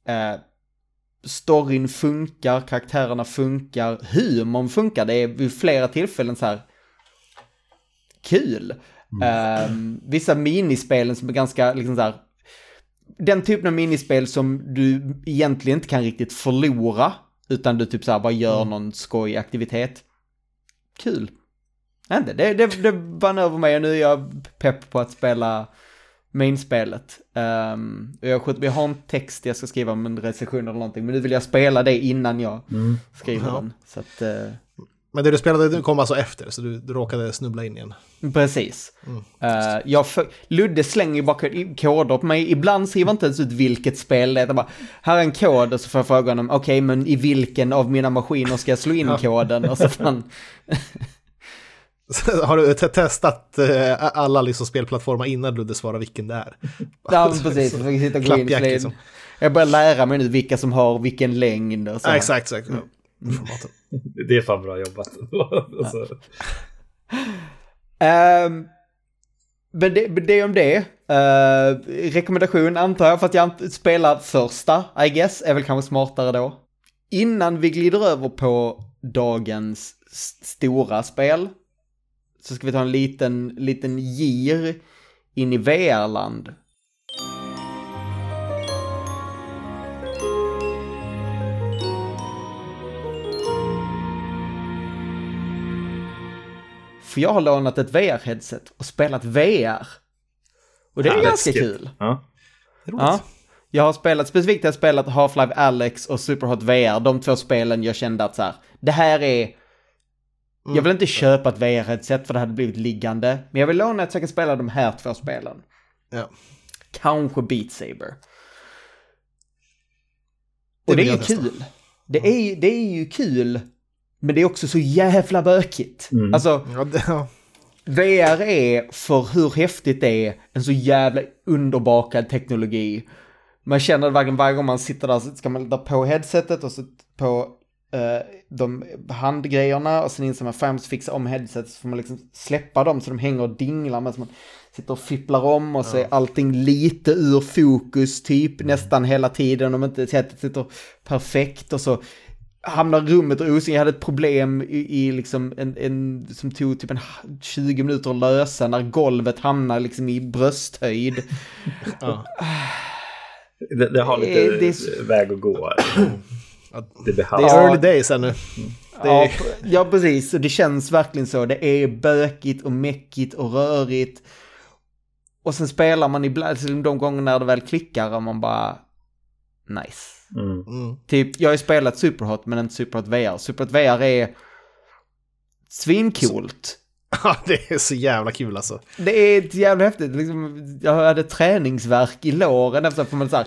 eh, storyn funkar, karaktärerna funkar, humorn funkar, det är vid flera tillfällen så här kul. Mm. Eh, vissa minispelen som är ganska, liksom så här, den typen av minispel som du egentligen inte kan riktigt förlora, utan du typ så här bara gör mm. någon skoj aktivitet. Kul. Inte, det, det, det vann över mig och nu är jag pepp på att spela mainspelet. Um, jag, jag har en text jag ska skriva om en recension eller någonting, men nu vill jag spela det innan jag mm. skriver ja. den. Så att, uh, men det du spelade kom alltså efter, så du, du råkade snubbla in igen. Precis. Mm, uh, jag för, Ludde slänger bara koder på mig. Ibland skriver inte ens ut vilket spel det är. Bara, här är en kod och så får jag fråga honom, okej, okay, men i vilken av mina maskiner ska jag slå in koden? Och så fan... [LAUGHS] Har du testat uh, alla liksom spelplattformar innan Ludde svarar vilken det är? [LAUGHS] ja, precis. Jag sitta och gå in. Liksom. Jag börjar lära mig nu vilka som har vilken längd och så. Ja, exakt, exakt. Mm. Det är fan bra jobbat. [LAUGHS] alltså. um, men det, det om det. Uh, rekommendation antar jag, för att jag inte spelar första, I guess, är väl kanske smartare då. Innan vi glider över på dagens stora spel, så ska vi ta en liten, liten gir in i VR-land. För jag har lånat ett VR-headset och spelat VR. Och det är Ja, ganska läskigt. kul. Ja. Ja. Jag har spelat, specifikt har jag spelat Half-Life Alex och Superhot VR, de två spelen jag kände att så här, det här är... Jag vill inte köpa ett VR-headset för det hade blivit liggande, men jag vill låna ett så jag kan spela de här två spelen. Ja. Kanske Beat Saber. Det Och det vill är ju testa. kul. Det är, det är ju kul, men det är också så jävla bökigt. Mm. Alltså, Ja, det, ja. VR är, för hur häftigt det är, en så jävla underbakad teknologi. Man känner det verkligen varje gång man sitter där så ska man ta på headsetet och så på eh, de handgrejerna och sen inser man främst fixa om headsetet så får man liksom släppa dem så de hänger och dinglar medan man sitter och fipplar om och så är allting lite ur fokus typ nästan hela tiden om inte headsetet sitter perfekt och så hamnar rummet och osynligt. Jag hade ett problem i, i liksom en, en, som tog typ en h- 20 minuter att lösa när golvet hamnar liksom i brösthöjd. [LAUGHS] Ja. Det, det har lite Det- det är så- väg att gå. Det Det är early days ännu. Det Ja, ja, precis. Och det känns verkligen så. Det är bökigt och mäckigt och rörigt. Och sen spelar man ibland, så de gånger när det väl klickar och man bara... Nice. Mm. mm. Typ, jag har ju spelat Superhot men inte Superhot VR. Superhot VR är svincoolt. [LAUGHS] ja, det är så jävla kul alltså. Det är jävla häftigt. Liksom, jag hade träningsverk i låren efter att man så här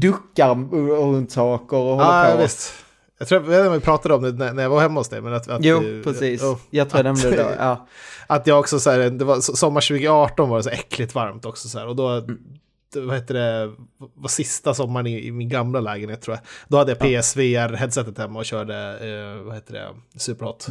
duckar runt saker och håller Ja, på. visst. Jag tror jag vi pratade om det när, när jag var hemma hos dig. Men att, att, Jo, eh, precis. oh, jag tror jag nämnde det då. [LAUGHS] Ja. Att jag också så här, det var so- sommar 2018 var det så äckligt varmt också så här. Och då, Mm. Vad heter det, var sista sommaren i, i min gamla lägenhet tror jag. Då hade jag PSVR-headsetet hemma och körde, eh, vad heter det, Superhot.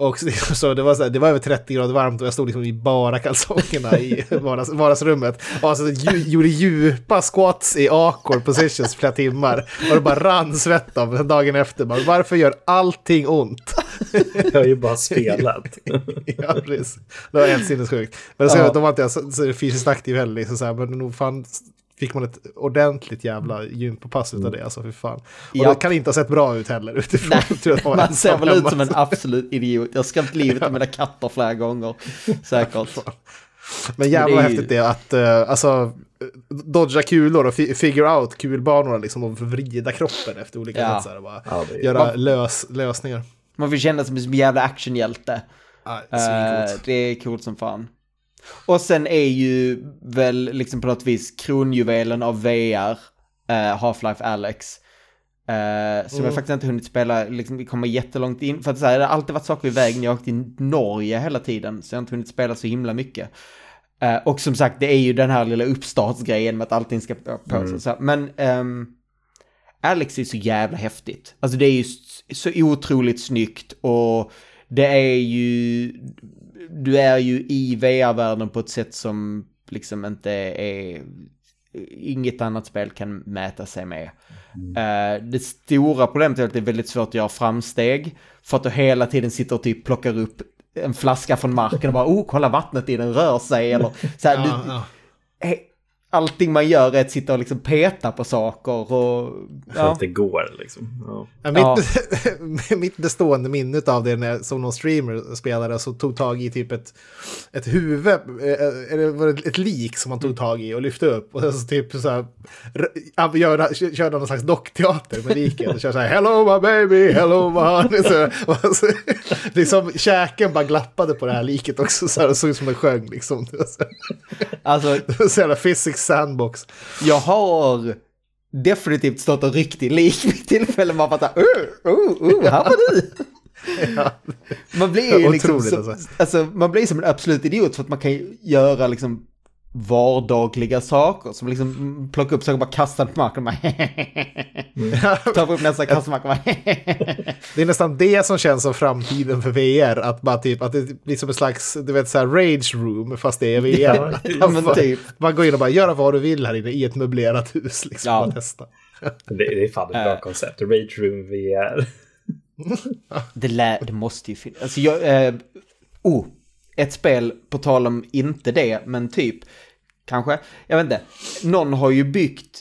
Och [LAUGHS] så, det, var så här, det var över 30 grader varmt och jag stod liksom i bara kalsongerna i [LAUGHS] vardags, vardagsrummet. Och alltså, ju, gjorde djupa squats i awkward positions flera timmar. Och det bara rann svett av dagen efter. Bara, varför gör allting ont? Jag har ju bara spelat. [LAUGHS] ja, precis. Det var helt sinnessjukt. Men så, Ja. då var inte så, så fysiskt aktiv heller. Liksom så här, men nog fan fick man ett ordentligt jävla gympapass utav det. Alltså, för fan. Och Ja. det kan inte ha sett bra ut heller utifrån. jag, att Man ser ensam väl ut som en absolut idiot. Jag har skrämt livet av mina katter flera gånger. [LAUGHS] Säkert. Men jävla det häftigt det att uh, alltså, dodga kulor och fi- figure out kulbanorna liksom och vrida kroppen efter olika Ja. sätt. Och bara Ja, är- göra Man- lös, lösningar. Man vill känna sig som en jävla actionhjälte. Ja, Eh, svincoolt. det är coolt som fan. Och sen är ju väl liksom på något vis kronjuvelen av VR, eh, Half-Life Alex. Eh, som jag faktiskt inte hunnit spela, liksom, vi kommer jättelångt in. För att säga, det har alltid varit saker i vägen. Jag har åkt till Norge hela tiden, så jag har inte hunnit spela så himla mycket. Eh, och som sagt, det är ju den här lilla uppstartsgrejen med att allting ska på på sig. Men ehm, Alex är så jävla häftigt. Alltså det är ju så otroligt snyggt och det är ju... Du är ju i VR-världen på ett sätt som liksom inte är... Inget annat spel kan mäta sig med. Eh, det stora problemet är att det är väldigt svårt att göra framsteg. För att du hela tiden sitter och typ plockar upp en flaska från marken och bara oh, kolla vattnet i den rör sig. Eller så här, Ja, du, ja. Allting man gör är att sitta och liksom peta på saker och... För Ja. att det går liksom. Ja. Ja, mitt, [LAUGHS] mitt bestående minne av det när jag såg någon streamer spelade som tog tag i typ ett, ett huvud, eh, eller var det ett lik som man tog tag i och lyfte upp. Och så typ så här, körde någon slags dockteater med liket och körde så här Hello my baby, hello my honey. Så, och så, [LAUGHS] liksom käken bara glappade på det här liket också så här, och såg ut som en sjöng liksom. [LAUGHS] Det var så, Alltså, så jävla physics sandbox. jag har definitivt stått och ryckt i lik vid tillfällen man fattar, oh, oh, oh, här var du. [LAUGHS] Man blir ju liksom, så, alltså. alltså. man blir som en absolut idiot för att man kan göra liksom vardagliga saker. Som liksom plockar upp saker och bara kastar på marken. och bara [LAUGHS] Tar upp nästa kast på marken och bara [LAUGHS] Det är nästan det som känns som framtiden för VR. Att, bara typ, att det blir som en slags du vet, så här rage room fast det är VR. Ja, [LAUGHS] ja, men bara, typ. bara gå in och bara göra vad du vill här inne i ett möblerat hus. Liksom, Ja. testa. Det, det är fan ett bra Äh. koncept. Rage Room VR. Det, lä, det måste ju finnas. Alltså jag... Eh, oh, ett spel, på tal om inte det, men typ, kanske, jag vet inte. Någon har ju byggt,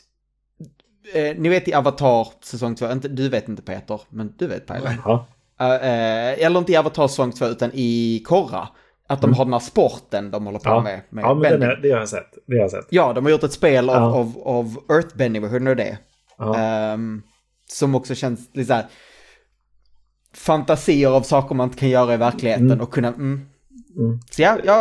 eh, ni vet i Avatar säsong 2, inte, du vet inte Peter, men du vet Pajlen. Ja. Eh, eh, eller inte i Avatar säsong 2, utan i Korra. Att de har den här sporten de håller på Ja. med. med ja, men den bending. är, det har jag sett. Det har jag sett. Ja, de har gjort ett spel av, Ja. av, av Earthbending, vad heter det? Ja. Ehm, som också känns lite så här fantasier av saker man inte kan göra i verkligheten Mm. och kunna... Mm. Mm. Så ja, ja,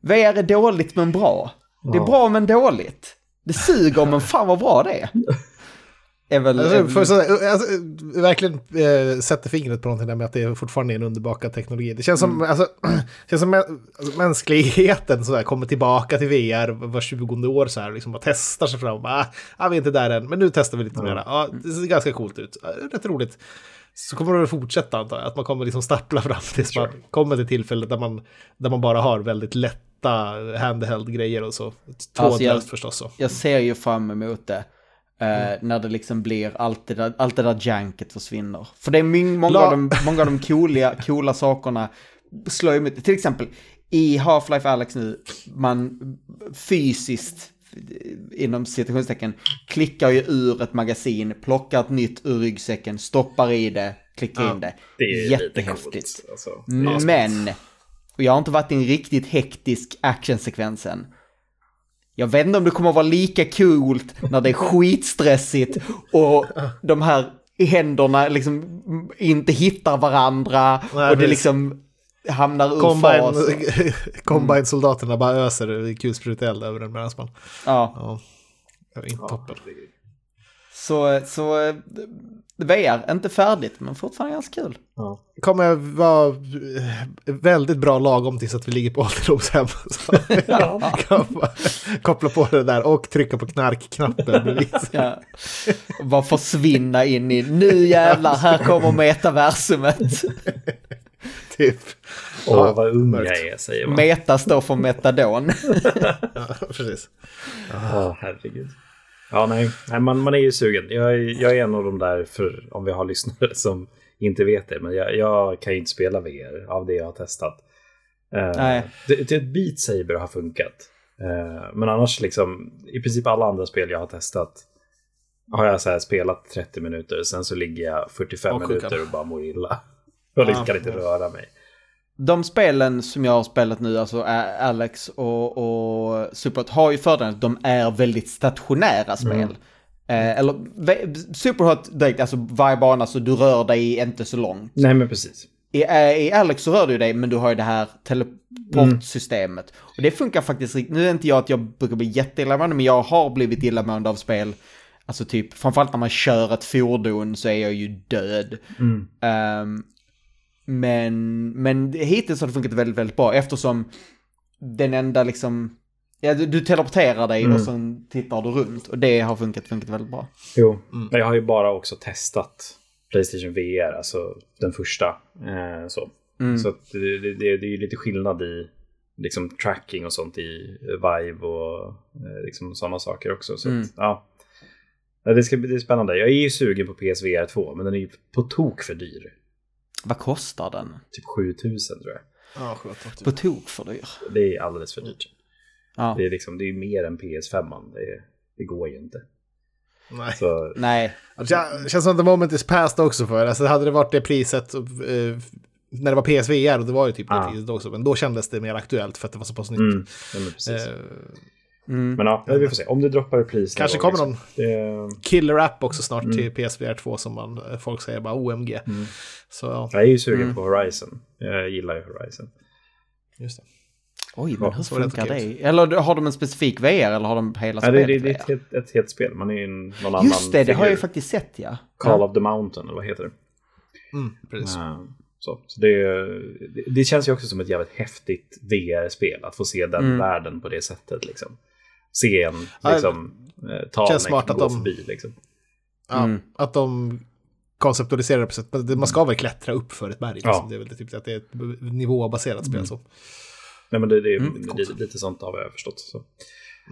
VR är dåligt men bra. Det är bra men dåligt. Det suger men fan vad bra det är. [LAUGHS] är väl, Alltså, för, så, alltså, verkligen eh, sätter fingret på någonting där med att det fortfarande är en underbakad teknologi. Det känns som, alltså, [CLEARS THROAT] känns som mä- alltså, mänskligheten så här, kommer tillbaka till VR var 20 år så här, liksom bara testar sig fram. Bara, ah, vi är inte där än, men nu testar vi lite mer. Ja, det ser ganska coolt ut. Ja, Rätt roligt. Så kommer det att fortsätta antar jag, att man kommer liksom stappla fram tills man kommer till tillfället där man, där man bara har väldigt lätta handheld-grejer och så. Trådlöst Alltså, jag- förstås. Så. jag ser ju fram emot det. eh, När det liksom blir allt det där, allt det där janket försvinner. För det är många, La- av de, många av de coola, [LAUGHS] coola sakerna slår emot. Till exempel i Half-Life Alex nu, man fysiskt inom citationstecken klickar ju ur ett magasin, plockar ett nytt ur ryggsäcken, stoppar i det, klickar Ja, in det. Det är Jättehäftigt. Alltså, Men, och jag har inte varit i en riktigt hektisk actionsekvens än. Jag vet inte om det kommer att vara lika coolt när det är skitstressigt och de här händerna liksom inte hittar varandra Nej, och det precis. liksom hamnar ur fas. Combine, [LAUGHS] Combine-soldaterna bara öser kulspruteld över den medan man... Ja, Ja, det var inte toppen. så, så eh, VR, inte färdigt men fortfarande ganska kul. Ja. Det kommer vara eh, väldigt bra lagom tills att vi ligger på [LAUGHS] ålderdomshem. Så [LAUGHS] kan man koppla på det där och trycka på knarkknappen. Ja. Och bara försvinna in i, nu jävlar, här kommer metaversumet. [LAUGHS] Typ. Åh, Ja, vad ung jag är, säger man. Meta står för metadon. [LAUGHS] Ja, precis. Ja, herregud. Ja, nej, nej man, man är ju sugen. Jag, är- jag är en av de där, för om vi har lyssnare [LAUGHS] som inte vet det, men jag, jag kan ju inte spela VR av det jag har testat. Nej. Det, det, Beat Saber har funkat. Eh, men annars liksom, i princip alla andra spel jag har testat har jag så här spelat 30 minuter, sen så ligger jag 45 Och minuter och bara mår illa. Och liksom Ja. kan inte röra mig. De spelen som jag har spelat nu, alltså Alex och, och Superhot, har ju fördelen att de är väldigt stationära spel. Mm. Eh, eller Superhot direkt, alltså varje bana så du rör dig inte så långt. Nej, men precis. I, eh, I Alex så rör du dig, men du har ju det här teleportsystemet. Och det funkar faktiskt riktigt. Nu är inte jag att jag brukar bli jätteillamående, men jag har blivit illamående av spel. Alltså typ, framförallt när man kör ett fordon så är jag ju död. Mm. Ehm, men, men hittills har det funkat väldigt, väldigt bra eftersom den enda liksom, ja du, du teleporterar dig Mm. och sen tittar du runt och det har funkat, funkat väldigt bra. Jo, men jag har ju bara också testat Playstation VR, alltså den första. Eh, så Mm. så att det, det, det, är ju lite skillnad i liksom, tracking och sånt i Vive och eh, liksom, sådana saker också. Så Mm. att, ja. Ja, Det ska bli det är spännande. Jag är ju sugen på PSVR 2, men den är ju på tok för dyr. Vad kostar den? Typ 7000 tror jag. Ja, skönt. På tok för dyr. Det är alldeles för dyrt. Ja. Det är, liksom, det är mer än PS5. Det, det går ju inte. Nej. Så, Nej, Det känns som att the moment is past också för. Alltså, hade det varit det priset eh, när det var PSVR och det var ju typ det Ah. priset också. Men då kändes det mer aktuellt för att det var så pass nytt. mm, ja, men precis. Eh, mm. Men ja, vi får se. Om det droppar i pris. Kanske någon gång, kommer liksom. Det, killer app också snart Mm. till PSVR 2 som man, eh, folk säger bara OMG. Mm. Så ja, Jag är ju sugen Mm. på Horizon. Jag gillar ju Horizon. just det. Oj, men Ja, hur det funkar inte det? Eller har de en specifik VR eller har de hela Ja, det, spelet det, det är ett, helt, ett helt spel. Man är ju en- någon annan Just det, det har jag ju faktiskt sett ja. Call ja. of the Mountain, eller vad heter det? Mm, precis. Eh, Så, så det, det, det känns ju också som ett jävligt häftigt VR-spel. Att få se den Mm. världen på det sättet. Liksom. Se en Ja, liksom, eh, ta känns en smart att gå de- förbi. Liksom. Ja, Mm. Att de konceptualiserar det på sätt. men Man ska väl klättra upp för ett berg. Liksom. Ja. Det är väl typ att det är ett nivåbaserat spel. Mm. Så. Nej, men det, det, Mm, det, det, lite sånt har jag förstått. Så.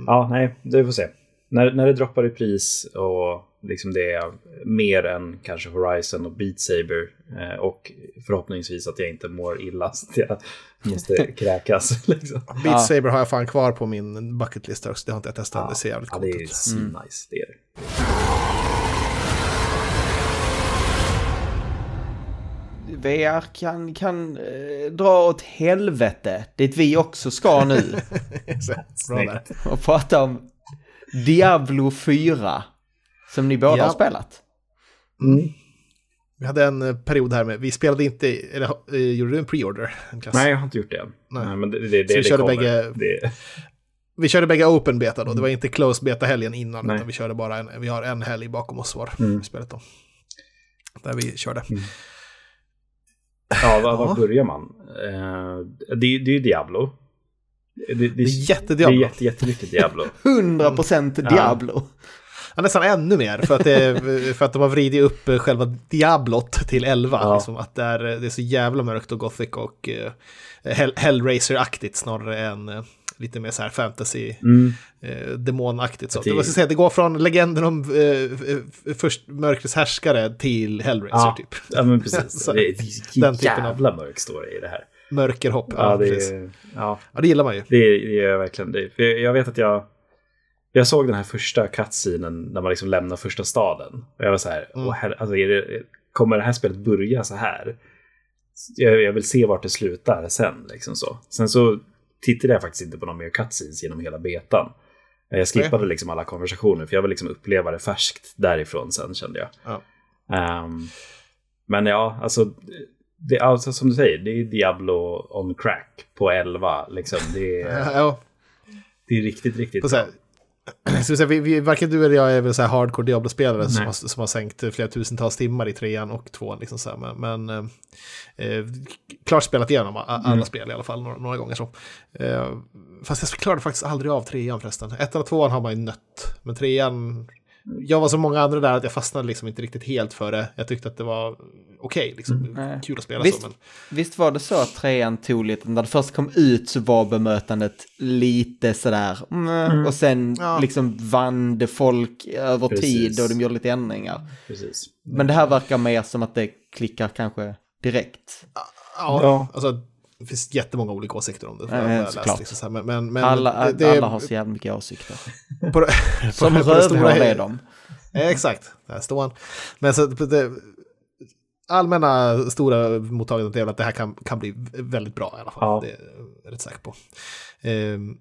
Ja, nej, det får se. När, när det droppar i pris och liksom det är mer än kanske Horizon och Beat Saber eh, och förhoppningsvis att jag inte mår illa [LAUGHS] så att jag måste [LAUGHS] kräkas. Liksom. Beat Ja. Saber har jag fan kvar på min bucketlista också. Det har inte jag testat än. Det ser jävligt ja, coolt det är ut. svinnice. Det är det. VR kan, kan eh, dra åt helvete, dit vi också ska nu. [LAUGHS] Där. och prata om Diablo 4. Som ni båda Ja. har spelat. Vi hade en eh, period här med, vi spelade inte, eller eh, gjorde du en pre-order? Nej, jag har inte gjort det än. Nej. Nej. men det, det, det, Så vi det körde kommer. bägge- Det, Vi körde bägge open beta då, det var inte closed beta helgen innan, Nej. utan vi körde bara en, vi har en helg bakom oss var Mm. spelet då. Där vi körde. ja, var, var Ja. börjar man? Eh, det, det är ju Diablo. Det, det, Det är det jättediablo. är jätte, jättemycket Diablo. [LAUGHS] 100% Diablo. Ja, nästan ännu mer, för att, det, för att de har vridit upp eh, själva Diablot till 11. Ja. Liksom, att det är, det är så jävla mörkt och gothic och uh, Hell, Hellraiser-aktigt snarare än eh, lite mer så här fantasy, Mm. eh, demonaktigt. Så. Det- Det, säga, det går från legenden om eh, f- först mörkrets härskare till Hellraiser Ja, typ. ja, men precis. [LAUGHS] Så, det är den en typen av- jävla mörk story i det här. Mörkerhopp. Ja, det, precis. är, ja, ja, det gillar man ju. det, det är verkligen det. För jag vet att jag, jag såg den här första cutscenen när man liksom lämnar första staden. Och jag var så här, Mm. herre, alltså, det, kommer det här spelet börja så här? Jag, jag vill se vart det slutar sen. Liksom så. Sen så tittade jag faktiskt inte på någon mer cutscenes genom hela betan. Jag skippade liksom alla konversationer för jag vill liksom uppleva det färskt därifrån sen kände jag. Ja. Ehm, men ja, alltså, det, alltså som du säger, det är Diablo on crack på 11. Liksom. Det, är, [LAUGHS] Ja, det är riktigt, riktigt på så [CLEARS THROAT] säga, vi, vi, varken du eller jag är väl så här hardcore Diablo-spelare som har, som har sänkt flera tusentals timmar i trean och tvåan. Liksom så här. Men, men eh, eh, klart spelat igenom alla Mm. spel i alla fall, några, några gånger så. Eh, fast jag klarade faktiskt aldrig av trean förresten. Ettan och tvåan har man ju nött, men trean... Jag var som många andra där att jag fastnade liksom inte riktigt helt för det. Jag tyckte att det var okej, liksom. Nej. kul att spela Visst. så. Men, Visst var det så att trean tog lite, när det först kom ut så var bemötandet lite sådär, mm, och sen Ja. liksom vann det folk över Precis. tid och de gjorde lite ändringar. Precis. Men det här verkar mer som att det klickar kanske direkt. ja, Ja. alltså det finns jättemånga olika åsikter om det. Läst, liksom, men, men, men alla, det, det, alla har så jävla mycket åsikter. [LAUGHS] på, det- [LAUGHS] Som rövhål är de. Exakt, där står han. Men så det, allmänna stora mottagandet är väl att det här kan, kan bli väldigt bra i alla fall. Ja. Det är jag rätt säker på. Ehm,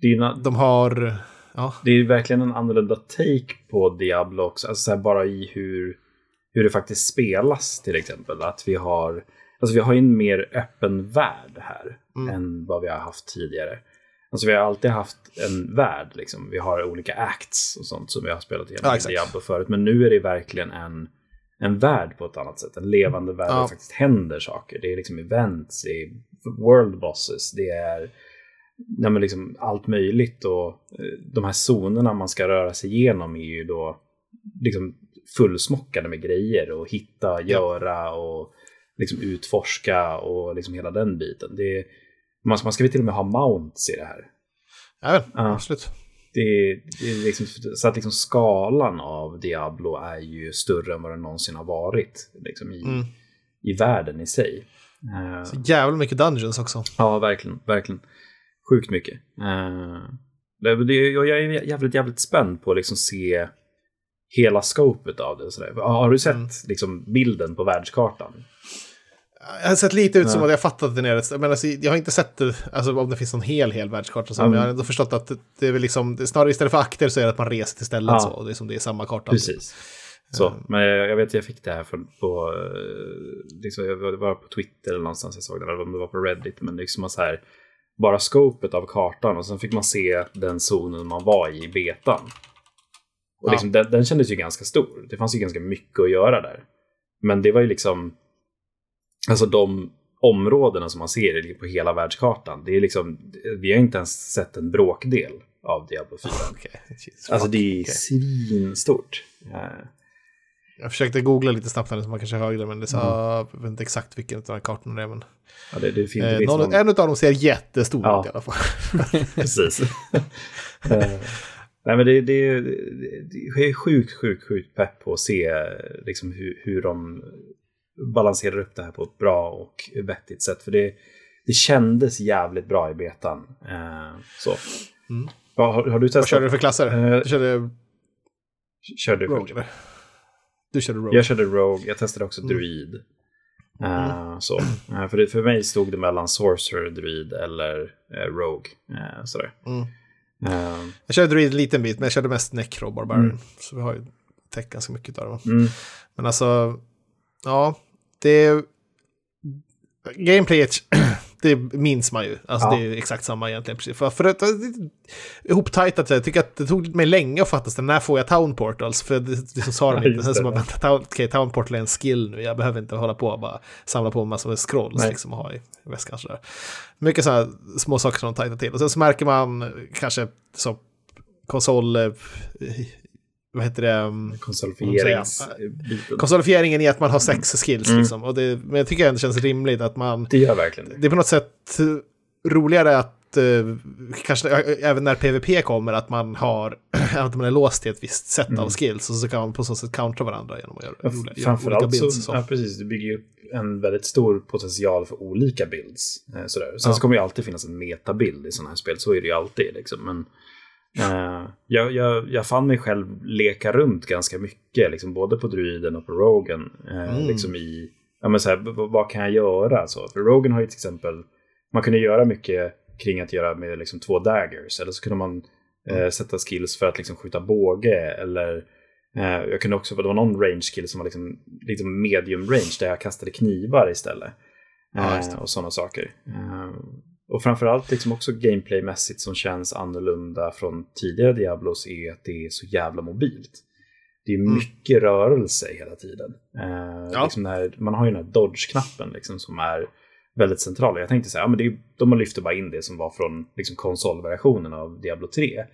Det är, ju na- de har, ja, det är verkligen en annorlunda take på Diablo också. Alltså så här, bara i hur, hur det faktiskt spelas till exempel. Att vi har, alltså vi har ju en mer öppen värld här Mm. än vad vi har haft tidigare. Alltså vi har alltid haft en värld, liksom. vi har olika acts och sånt som vi har spelat igenom Ja, i. Diablo förut. Men nu är det verkligen en, en värld på ett annat sätt. En levande värld där Ja. det faktiskt händer saker. Det är liksom events, det är world bosses, det är nej, men liksom allt möjligt. Och eh, de här zonerna man ska röra sig igenom är ju då liksom fullsmockade med grejer och hitta, göra och liksom utforska och liksom hela den biten. Det är, man, man ska väl till och med ha mounts i det här. Ja. absolut. Det, det är liksom, så att liksom skalan av Diablo är ju större än vad den någonsin har varit liksom i, Mm. i världen i sig. Eh, Så jävla mycket dungeons också. Ja, verkligen. verkligen. Sjukt mycket. Uh, det, det, jag är jävligt, jävligt spänd på att liksom se hela scopet av det. Sådär. Har du sett Mm. liksom, bilden på världskartan? Jag har sett lite ut som Ja. att jag fattat det nere. Men alltså, jag har inte sett det, alltså, om det finns någon hel, hel världskarta. Så, Ja, men men- jag har ändå förstått att det, är väl liksom, är snarare istället för akter så är det att man reser till stället Ja. så. Och det är som det är samma karta. Precis. Så, Mm. men jag, jag vet jag fick det här från, på, eh, liksom, jag var- på Twitter eller någonstans jag såg det, eller om det var på Reddit, men liksom så här, bara scopet av kartan och sen fick man se den zonen man var i i betan. Och Ja. liksom, den, den kändes ju ganska stor. Det fanns ju ganska mycket att göra där. Men det var ju liksom, alltså de områdena som man ser på hela världskartan, det är liksom, vi har inte ens sett en bråkdel av Diablo 4. [LAUGHS] Okay. Alltså det är okay. svinstort. Jag försökte googla lite snabbt så man kanske hörde men det sa, mm. jag vet inte exakt vilken av de här kartorna det är. Men... Ja, det, det finns, eh, någon, någon... En av dem ser jättestor ja. ut i alla fall. [LAUGHS] Precis. [LAUGHS] Eh, nej men det, det, det, är sjukt, sjukt, sjukt pepp på att se liksom, hur, hur de balanserar upp det här på ett bra och vettigt sätt. För det, det kändes jävligt bra i betan. Eh, så. Mm. Har, har, du testat? Vad körde du för klasser? Eh, du körde... Körde Rogue, eller? Du körde Rogue? Jag körde Rogue, jag testade också mm. Druid. Uh, så. Uh, för, det, för mig stod det mellan Sorcerer, Druid eller uh, Rogue. sådär. Mm. jag körde Druid en liten bit, men jag körde mest Necro Barbarian. Mm. Så vi har ju täckt ganska mycket av det. Mm. Men alltså, ja, det... Gameplayet [CLEARS THROAT] det minns man ju. Alltså ja. det är exakt samma egentligen. För, för att, ihoptajtat, jag tycker att det tog mig länge att fatta, när får jag Town Portals? För det, det så sa de inte, sen så bara, Town, okay, Town Portal är en skill nu, jag behöver inte hålla på och bara samla på en massa scrolls liksom och ha i väskan sådär. Mycket sådana små saker som de tajtar till. Och sen så märker man kanske så konsol vad heter det? Um, Konsolifieringen i att man har sex skills. Mm. Liksom. Och det, men jag tycker ändå det känns rimligt att man... Det gör verkligen det. Det är på något sätt roligare att Uh, kanske även när PVP kommer, att man har [CLEARS THROAT] att man är låst till ett visst sätt mm. av skills och så kan man på så sätt countra varandra genom att göra, ja, roliga, Framförallt så, så. Ja, precis, du bygger ju upp en väldigt stor potential för olika builds. Eh, sådär. Sen ja. så kommer det alltid finnas en metabild i sådana här spel, så är det ju alltid. Liksom. Men jag, jag, jag fann mig själv leka runt ganska mycket, liksom, både på Druiden och på Rogan. Uh, mm. liksom i, ja, men så här, vad kan jag göra? Så, för Rogan har ju till exempel, man kunde göra mycket kring att göra med liksom, två daggers. Eller så kunde man uh, mm. sätta skills för att liksom, skjuta båge. Eller jag kunde också, det var någon range skill som var liksom, liksom medium range där jag kastade knivar istället. Ja, och sådana saker. Och framförallt liksom också gameplaymässigt som känns annorlunda från tidigare Diablos är att det är så jävla mobilt. Det är mm. mycket mm. rörelse hela tiden. Eh, ja. liksom här, man har ju den här dodge-knappen liksom, som är väldigt central. Jag tänkte så här, ja, men det, de lyfter bara in det som var från liksom, konsolversionen av Diablo 3.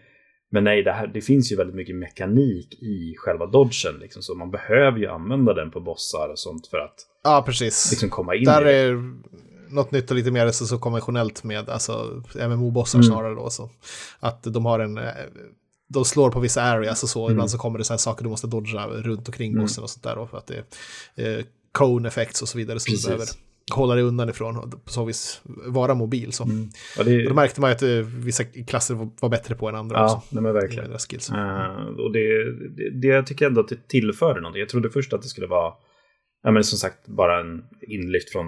Men nej, det, här, det finns ju väldigt mycket mekanik i själva dodgen. Liksom, så man behöver ju använda den på bossar och sånt för att ja, precis. Liksom, komma in Där i det. Är något nytt och lite mer så, så konventionellt med alltså, MMO-bossar mm. snarare då. Så. Att de har en, eh, de slår på vissa areas och så, mm. ibland så kommer det så här saker du måste dodga runt omkring mm. bossen och sånt där. Då, för att det är eh, cone effects och så vidare som Precis. du behöver hålla dig undan ifrån och på så vis vara mobil. Så. Mm. Ja, det... då märkte man att uh, vissa klasser var, bättre på än andra. Ja, också. men verkligen. Skills. Uh, och det, det, det jag tycker ändå att det tillförde någonting. Jag trodde först att det skulle vara ja, men som sagt bara en inlyft från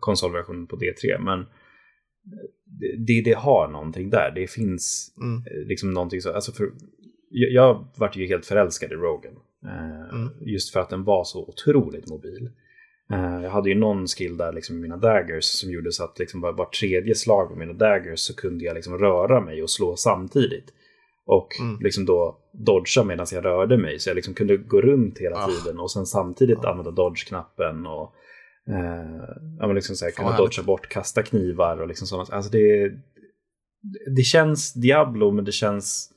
konsolversionen på D3. Men det, det har någonting där. Det finns mm. Eh, liksom någonting så. Alltså för, jag, jag vart ju helt förälskad i Rogan. Eh, mm. Just för att den var så otroligt mobil. Eh, jag hade ju någon skill där liksom mina daggers som gjorde så att liksom var, var tredje slag med mina daggers så kunde jag liksom röra mig och slå samtidigt. Och mm. liksom då dodga medan jag rörde mig. Så jag liksom kunde gå runt hela ah. tiden och sen samtidigt ah. använda dodge-knappen. Och eh, ja, men liksom så här, kunna dodga bort, kasta knivar och liksom sånt. Alltså det, det känns Diablo men det känns,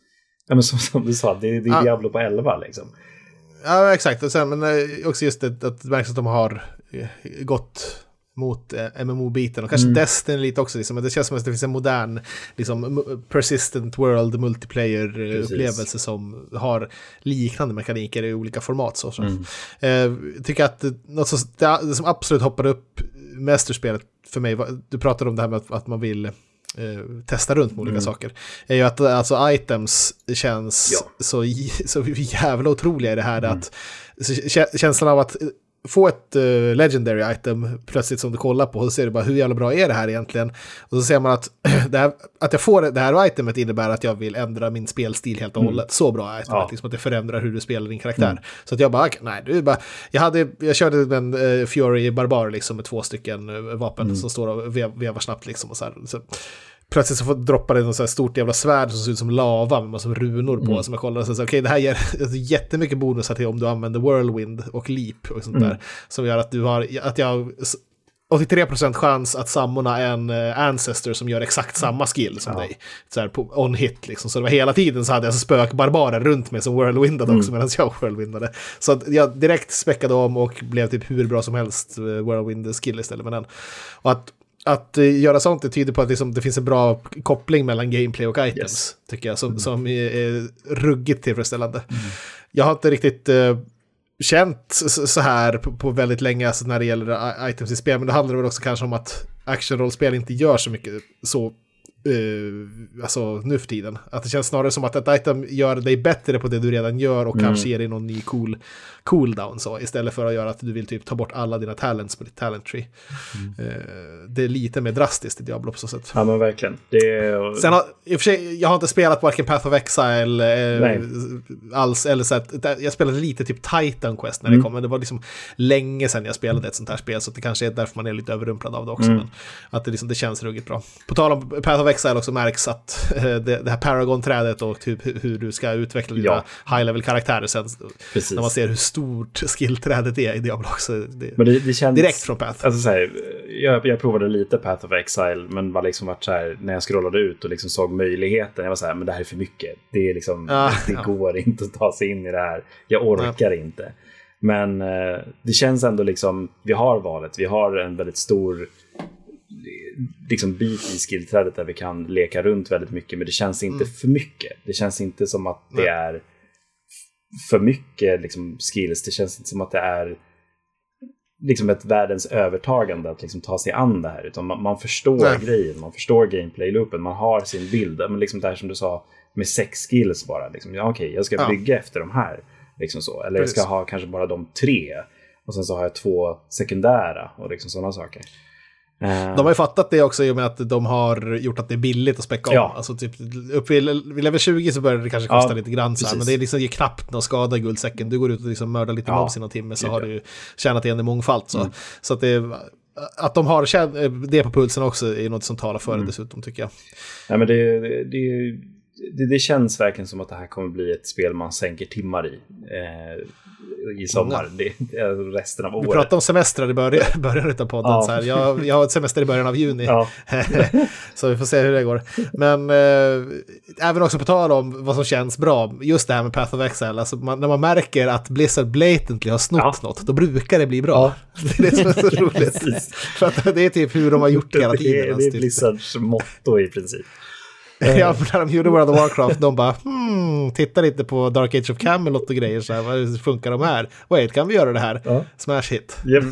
ja, men som, som du sa, det, det är ah. Diablo på 11 liksom. Ja, exakt. Och sen, men eh, också just det att det märks att de har eh, gått mot eh, MMO-biten och kanske mm. Destiny lite också. Liksom. Det känns som att det finns en modern liksom, persistent world multiplayer-upplevelse som har liknande mekaniker i olika format. Så, så. Mm. Eh, tycker att något som, det, som absolut hoppade upp mästerspelet för mig, du pratade om det här med att, att man vill eh, testa runt med olika mm. saker. Är ju att alltså items känns ja. så, så [LAUGHS] jävla otroliga i det här. Mm. Att, känslan av att få ett uh, legendary item plötsligt som du kollar på och så ser du bara hur jävla bra är det här egentligen. Och så ser man att, [CLEARS THROAT] här, att jag får det här itemet innebär att jag vill ändra min spelstil helt och mm. hållet. Mm. Så bra item, ja. liksom att det förändrar hur du spelar din karaktär. Mm. Så att jag bara, nej, du bara, jag, hade, jag körde en uh, Fury Barbar liksom med två stycken uh, vapen mm. som står och vev, vevar snabbt liksom och så här. Så, plötsligt så droppar det något så stort jävla svärd som ser ut som lava med massor runor på. Mm. Som jag kollar och så, så okej det här ger alltså, [LAUGHS] jättemycket bonusar till om du använder whirlwind och leap och sånt Mm. där. Som gör att du har, att jag 83% chans att sammona en uh, ancestor som gör exakt samma skill som Ja. dig. Så här på on hit liksom. Så det var hela tiden så hade jag så spökbarbarer runt mig som whirlwindade också medan jag whirlwindade. Så att jag direkt späckade om och blev typ hur bra som helst uh, whirlwind skill istället med den. Och att att eh, göra sånt det tyder på att liksom, det finns en bra koppling mellan gameplay och items, Yes. tycker jag, som, som är, ruggigt tillfredsställande. Jag har inte riktigt eh, känt så här på, på väldigt länge alltså när det gäller items i spel, men det handlar väl också kanske om att actionrollspel inte gör så mycket så eh, alltså nu för tiden. Att det känns snarare som att ett item gör dig bättre på det du redan gör och kanske ger dig någon ny cool cooldown så istället för att göra att du vill typ ta bort alla dina talents på ditt talent tree. Eh, det är lite mer drastiskt i Diablo på så sätt. Ja men verkligen. Det är... Sen har, i och för sig, jag har inte spelat varken Path of Exile eh, alls, eller så att, jag spelade lite typ Titan Quest när Mm. det kom, men det var liksom länge sedan jag spelade ett sånt här spel, så det kanske är därför man är lite överrumplad av det också. Mm. Men att det, liksom, det känns ruggigt bra. På tal om Path of Exile också märks att eh, det, det här Paragon-trädet och typ hur, du ska utveckla dina Ja. high-level-karaktärer sen, Precis. när man ser hur stort skillträdet är i Diablo också. Det, Men det, det känns... direkt från Path. Alltså, så här, jag, jag provade lite Path of Exile, men var liksom vart så här, när jag scrollade ut och liksom såg möjligheten, jag var så här, men det här är för mycket. Det, är liksom, Ah, det ja. går inte att ta sig in i det här. Jag orkar inte. Men eh, det känns ändå liksom, vi har valet, vi har en väldigt stor liksom bit i skillträdet där vi kan leka runt väldigt mycket, men det känns inte för mycket. Det känns inte som att det är för mycket liksom, skills. Det känns inte som att det är liksom ett världens övertagande att liksom ta sig an det här. Utan man, man förstår Nej. grejen, man förstår gameplay-loopen, man har sin bild. Men liksom det här som du sa med sex skills bara. Liksom, ja, okej, jag ska Ja. bygga efter de här. Liksom så. Eller Precis. jag ska ha kanske bara de tre. Och sen så har jag två sekundära och liksom sådana saker. Eh, De har ju fattat det också i och med att de har gjort att det är billigt att späcka om. Ja. Alltså typ upp vid, vid level 20 så börjar det kanske kosta Ja, lite grann så här, men det är liksom ger knappt någon skada i guldsäcken. Du går ut och liksom mördar lite Ja, mobs i någon timme så har ja. du tjänat igen det mångfalt. Så, Mm. så att, det, att de har tjän- det på pulsen också är något som talar för Mm. det dessutom tycker jag. Nej, men det, det, det, det, det känns verkligen som att det här kommer bli ett spel man sänker timmar i. Eh, I sommar. Det, det resten av Vi året. pratade om semestrar i början, [LAUGHS] början av podden. Ja. Så här, jag, jag har ett semester i början av juni. Ja. [LAUGHS] så vi får se hur det går. Men eh, även också på tal om vad som känns bra, just det här med Path of Exile, alltså man, när man märker att Blizzard blatantly har snott Ja. något, då brukar det bli bra. [LAUGHS] Det är det som är så roligt. För att det är typ hur de har gjort hela Det tiden. är, det alltså, är typ. Blizzards motto i princip. [LAUGHS] Ja, för när de gjorde World of Warcraft, de bara hmm, tittar inte på Dark Age of Camelot och grejer så här, vad funkar de här? Wait, kan vi göra det här? Ja. Smash hit. Japp.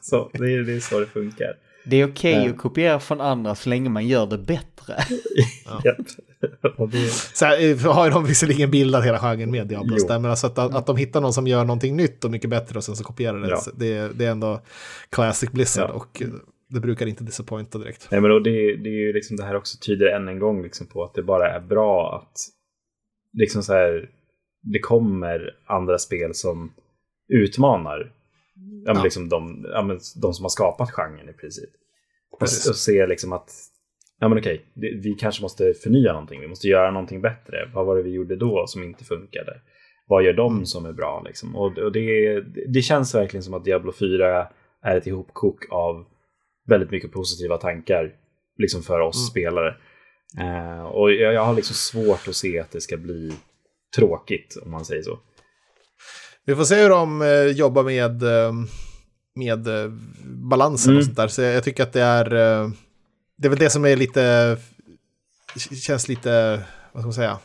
Så, det, är, det är så det funkar. Det är okej Ja. att kopiera från andra så länge man gör det bättre. [LAUGHS] [LAUGHS] Det, Så här, eh, har ju de visserligen bildat hela genren med Diablos där, men alltså att, att de hittar någon som gör någonting nytt och mycket bättre och sen så kopierar det, Ja. det, det är ändå classic Blizzard Ja. och eh, det brukar inte disappointa direkt. nej, men då det, det är ju liksom det här också tyder än en gång liksom på att det bara är bra att liksom så här, det kommer andra spel som utmanar ja, men Ja. liksom de, ja, men de som har skapat genren i princip. Och, Precis. och se liksom att ja, men okej, det, vi kanske måste förnya någonting, vi måste göra någonting bättre. Vad var det vi gjorde då som inte funkade? Vad gör de Mm. som är bra? Liksom? Och, och det, det känns verkligen som att Diablo 4 är ett ihopkok av väldigt mycket positiva tankar liksom för oss Mm. spelare. Eh, och jag, jag har liksom svårt att se att det ska bli tråkigt, om man säger så. Vi får se hur de eh, jobbar med, eh, med eh, balansen Mm. och sånt där. Så jag, jag tycker att det är, eh, det är väl det som är lite, känns lite, vad ska man säga,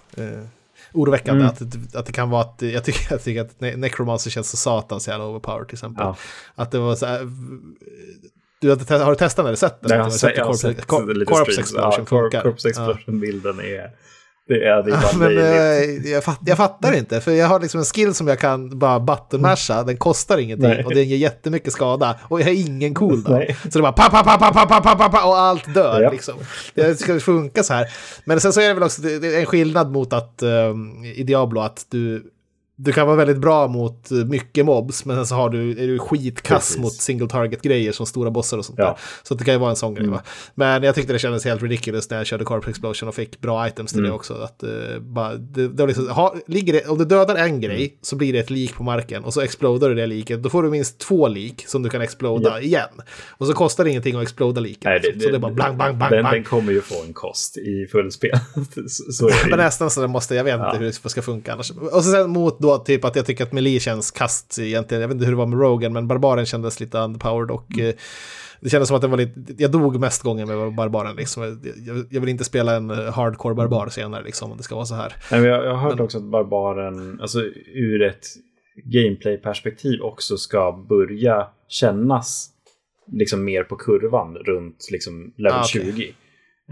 oroväckande. Mm. Att, att det kan vara att, jag tycker, jag tycker att Ne- Necromancer känns så satans jävla overpowered till exempel. Ja. Att det var så här, du har, har du testat när du sett den? Nej, jag har, sett, sett, jag har sett Corp, Corps Explosion funkar. Corps bilden är... Det är det ja, men, eh, jag, fatt, jag, fattar inte, för jag har liksom en skill som jag kan bara buttonmasha, den kostar ingenting Nej. och den ger jättemycket skada och jag har ingen cool. [LAUGHS] Nej. Så det bara pa, pa, pa, pa, pa, pa, pa, pa och allt dör. Ja. Liksom. Det ska funka så här. Men sen så är det väl också det är en skillnad mot att um, i Diablo att du du kan vara väldigt bra mot mycket mobs, men sen så har du, är du skitkass Precis. mot single target-grejer som stora bossar och sånt Ja. där. Så det kan ju vara en sån grej. Mm. Va? Men jag tyckte det kändes helt ridiculous när jag körde Corpse Explosion och fick bra items till Mm. det också. Att, eh, bara, det, det liksom, ha, ligger det, om du dödar en grej Mm. så blir det ett lik på marken och så explodar du det liket. Då får du minst två lik som du kan exploda Ja. igen. Och så kostar det ingenting att exploda liket. Nej, det, så det är bara bang, bang, bang, den, bang. den kommer ju få en kost i fullspel. [LAUGHS] så, så är [LAUGHS] det Men nästan så det måste, jag vet inte Ja. hur det ska funka annars. Och så sen mot då typ att jag tycker att Melee känns kast egentligen. Jag vet inte hur det var med Rogan, men Barbaren kändes lite underpowered och Mm. eh, det kändes som att det var lite, jag dog mest gånger med Barbaren liksom. Jag, jag, vill inte spela en eh, hardcore barbar senare liksom, om det ska vara så här. Nej, jag, jag har hört Men- också att Barbaren, alltså ur ett gameplay-perspektiv också ska börja kännas liksom mer på kurvan runt liksom level Ah, okej. 20.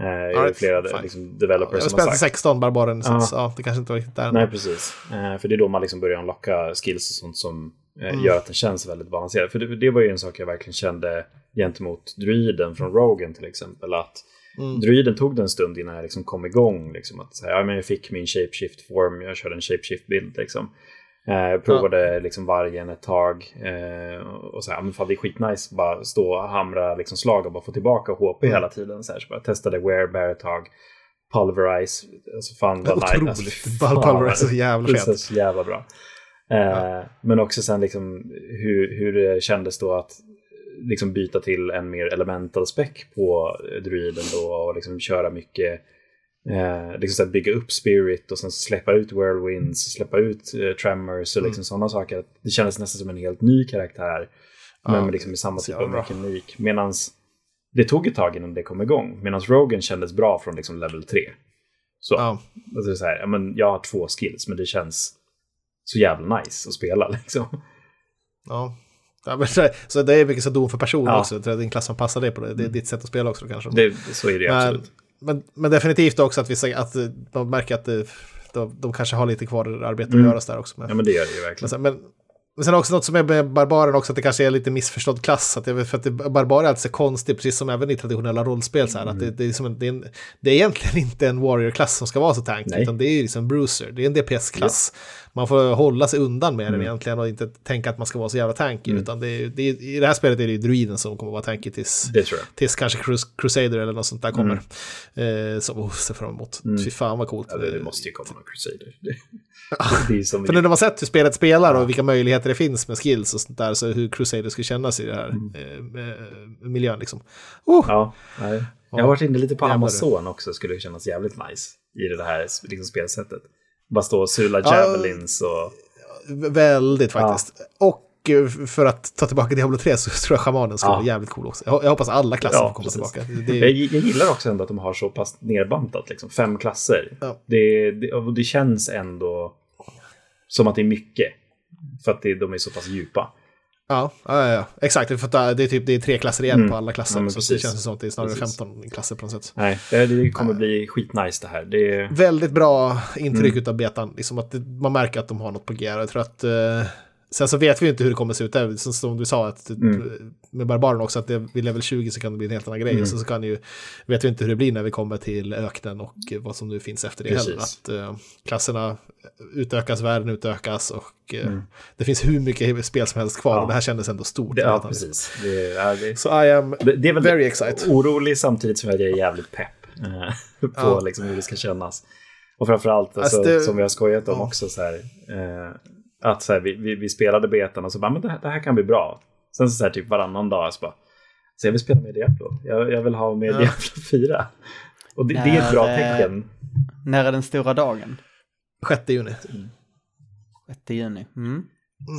Eh, det Alright, flera liksom, developers har som har sagt. 16 Barbaren, så Ja. ja, det kanske inte var riktigt där. Nej, precis. Eh, för det är då man liksom börjar unlocka skills och sånt som eh, Mm. gör att den känns väldigt balanserad. För det, det var ju en sak jag verkligen kände gentemot druiden från Rogan till exempel. Att Mm. druiden tog det en stund innan jag liksom kom igång. Liksom, att säga, ja, men jag fick min shapeshift form, jag körde en shapeshift bild. Liksom. Eh, provade liksom vargen ett tag. Eh, och så här, ja, men fan, det är skitnice bara stå och hamra liksom, slag och bara få tillbaka HP Mm. hela tiden. Så, här, så bara testade werebear ett tag. Pulverize, alltså fan vad nice. Otroligt. Alltså, [LAUGHS] Pulverize är så jävla det är fet. så jävla bra. Eh, Men också sen liksom hur, hur det kändes då att liksom byta till en mer elemental spec på druiden då och liksom köra mycket eh, liksom så bygga upp spirit och sen släppa ut whirlwinds, släppa ut eh, tremors och liksom sådana saker. Det kändes nästan som en helt ny karaktär. Ja, men med liksom i samma typ av mekanik. Medan det tog ett tag innan det kom igång. Medan Rogan kändes bra från liksom level 3. Så. Ja. Alltså så här, men jag har två skills, men det känns så jävla nice att spela [LAUGHS] liksom. Ja. Ja, men, så- det är mycket så dom för person Ja. också. Jag tror att din klass som passar dig på det. Det är ditt sätt att spela också kanske. Det, så är det men, absolut. Men, men definitivt också att, vi, att eh, de märker att det, de, de kanske har lite kvar arbete Mm. att göra där också. Med. Ja, men det gör det ju Men, verkligen. men, men sen också något som är med Barbaren också, att det kanske är lite missförstådd klass. Att vet, för att det, Barbar är alltid så konstig, precis som även i traditionella rollspel. Så här, att det, det, är som en, det, är en, det är egentligen inte en Warrior-klass som ska vara så tanky, Nej. utan det är liksom Bruiser. Det är en DPS-klass. Man får hålla sig undan med den Mm. egentligen och inte tänka att man ska vara så jävla tanky. Utan det är, det är, i det här spelet är det ju druiden som kommer vara tanky tills, tills kanske Crus Crusader eller något sånt där kommer. Eh, som oh, ser fram emot. Fy fan vad coolt. Mm. Ja, det, måste ju komma någon Crusader. [LAUGHS] Det, det. För nu när man sett hur spelet spelar och vilka möjligheter det finns med skills och sånt där, så hur Crusader skulle kännas i det här eh, med, med miljön liksom. Oh, Ja, nej. Jag har varit inne lite på. Amazon också, skulle det kännas jävligt nice i det här liksom, spelsättet. Bara stå och sula Ja. javelins och... väldigt faktiskt. Och eh, för att ta tillbaka Diablo 3 så [LAUGHS] tror jag schamanen skulle Ja. vara jävligt cool också. Jag, jag hoppas alla klasser Ja, får komma precis. tillbaka. Det, Jag, jag gillar också ändå att de har så pass nerbantat, liksom. Fem klasser. Ja. Det, det, det känns ändå som att det är mycket. För att det, de är så pass djupa. Ja, ja, ja, exakt. För att det är, typ, det är tre klasser igen Mm. på alla klasser. Ja, så det känns som att det är snarare Precis. 15 klasser på något sätt. Nej, det, det kommer bli skitnice det här. Det, Väldigt bra intryck Mm. utav betan. Liksom att det, man märker att de har något på G. Jag tror att... Eh, sen så vet vi ju inte hur det kommer se ut. där. Som, du sa, att, Mm. med Barbaren också, att det, vid level 20 så kan det bli en helt annan grej. Mm. Och så, så kan ju, vet vi inte hur det blir när vi kommer till öknen och vad som nu finns efter det Precis. heller. Att eh, klasserna utökas, världen utökas och eh, Mm. det finns hur mycket spel som helst kvar. Ja. Och det här kändes ändå stort. det, ja, precis. Det, det, Så I am det, det är väl very excited. orolig samtidigt som jag är jävligt pepp eh, på Ja. liksom, hur det ska kännas. Och framförallt, alltså, Alltså, det- som vi har skojat om Ja. också, så här, eh, att så här, vi, vi, vi spelade betan och så bara, men det, här- det här kan bli bra. Sen så här, typ varannan dag så bara, så jag vill spela med Diablo. Jag, jag vill ha med Ja. Diablo 4. Och det, det är ett bra När, eh, tecken. När är den stora dagen? 6 juni. 6 juni. Mm.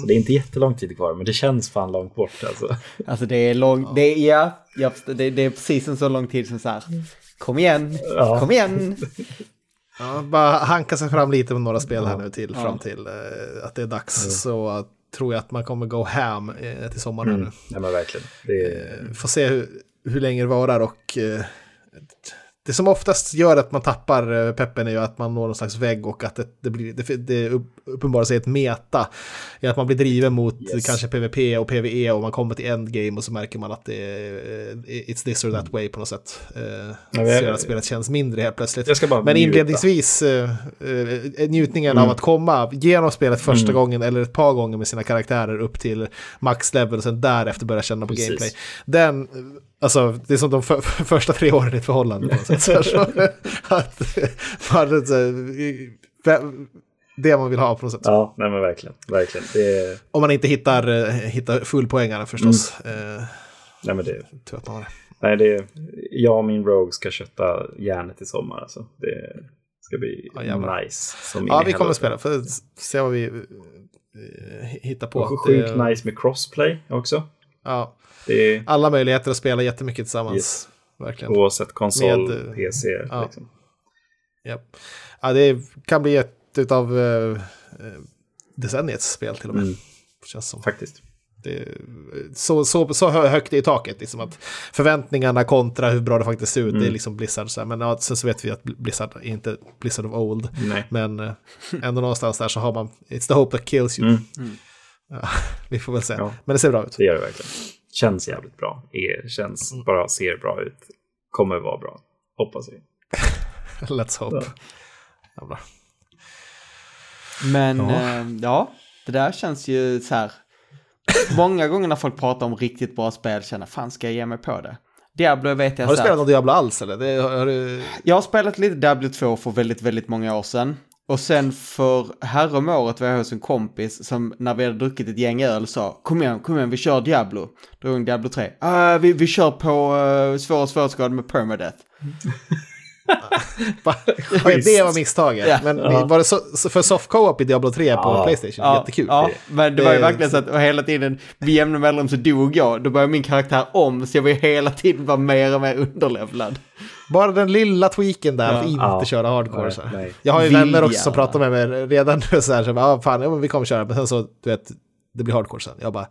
Så det är inte jättelång tid kvar, men det känns fan långt bort alltså. Alltså det är lång, det är, ja, det, det är precis en så lång tid som så här, kom igen, Ja. kom igen. [LAUGHS] Ja, bara hanka sig fram lite med några spel här nu till, Ja. fram till eh, att det är dags. Så eh, tror jag att man kommer gå ham eh, till sommaren Mm. nu. Ja, men verkligen. Det är, Eh, Får se hur, hur länge det varar och eh, det som oftast gör att man tappar eh, peppen är ju att man når någon slags vägg och att det, det, blir, det, det uppenbarar sig ett meta. I att man blir driven mot Yes. kanske PVP och PVE och man kommer till endgame och så märker man att det är eh, it's this or that way på något sätt. Eh, så gör att spelet känns mindre helt plötsligt. Men inledningsvis, eh, eh, njutningen av att komma genom spelet första gången eller ett par gånger med sina karaktärer upp till max level och sen därefter börja känna på Precis. gameplay. Den, alltså det är som de för, för, första tre åren i ett förhållande på sätt. Så, så, att, man, så, det man vill ha på något sätt. Ja, nej men verkligen. Verkligen. Det Om man inte hittar, eh, hittar fullpoängarna förstås. Eh, nej men det, tur att man har det. nej det är, jag och min Rogue ska kötta järnet i sommar alltså. Det ska bli Ja, nice. Som Ja, vi kommer att spela. För att se vad vi eh, hittar på. Och sjukt Det- nice med crossplay också. Ja, är alla möjligheter att spela jättemycket tillsammans. Yes. Verkligen. oavsett konsol, Med, eh, PC. ja. Liksom. Ja. ja, det kan bli ett av uh, decenniets spel till och med. Mm. Känns som. Faktiskt. Det, så, så, så hö- högt i taket. Liksom att förväntningarna kontra hur bra det faktiskt ser ut. Det är liksom Blizzard. Så här. Men ja, sen så vet vi att Blizzard är inte Blizzard of old. Nej. Men eh, ändå någonstans där så har man It's the hope that kills you. Mm. Ja, [LAUGHS] vi får väl se. Ja. Men det ser bra ut. Det gör det verkligen. Känns jävligt bra. Är, känns, Mm. bara ser bra ut. Kommer vara bra. Hoppas vi. [LAUGHS] Let's hope. Ja. Men Ja. ja. ja, det där känns ju så här. Många gånger när folk pratar om riktigt bra spel känner fan ska jag ge mig på det. Diablo vet jag Har du spelat någon Diablo alls eller? Det, har, har du... Jag har spelat lite Diablo 2 för väldigt, väldigt många år sedan. Och sen för häromåret var jag hos en kompis som när vi hade druckit ett gäng öl sa kom igen, kom igen, vi kör Diablo. Då det Diablo 3. "Ah, vi, vi kör på uh, svår svårighetsgrad med permadeath. Ja, [LAUGHS] det var misstaget. Ja. Men Ja. var det så, så för soft co-op i Diablo 3 på Ja. Playstation? Jättekul. Ja, men det var ju verkligen så att och hela tiden, vid jämna mellanrum så dog jag. Då började min karaktär om, så jag var ju hela tiden bara mer och mer underlevlad. Bara den lilla tweaken där, att Ja. inte Ja. köra hardcore. Nej, så. nej. Jag har ju Vilja. vänner också som pratar med mig redan nu så här, så bara, ja fan, ja, men vi kommer köra, men sen så, du vet, det blir hardcore sen. Jag bara,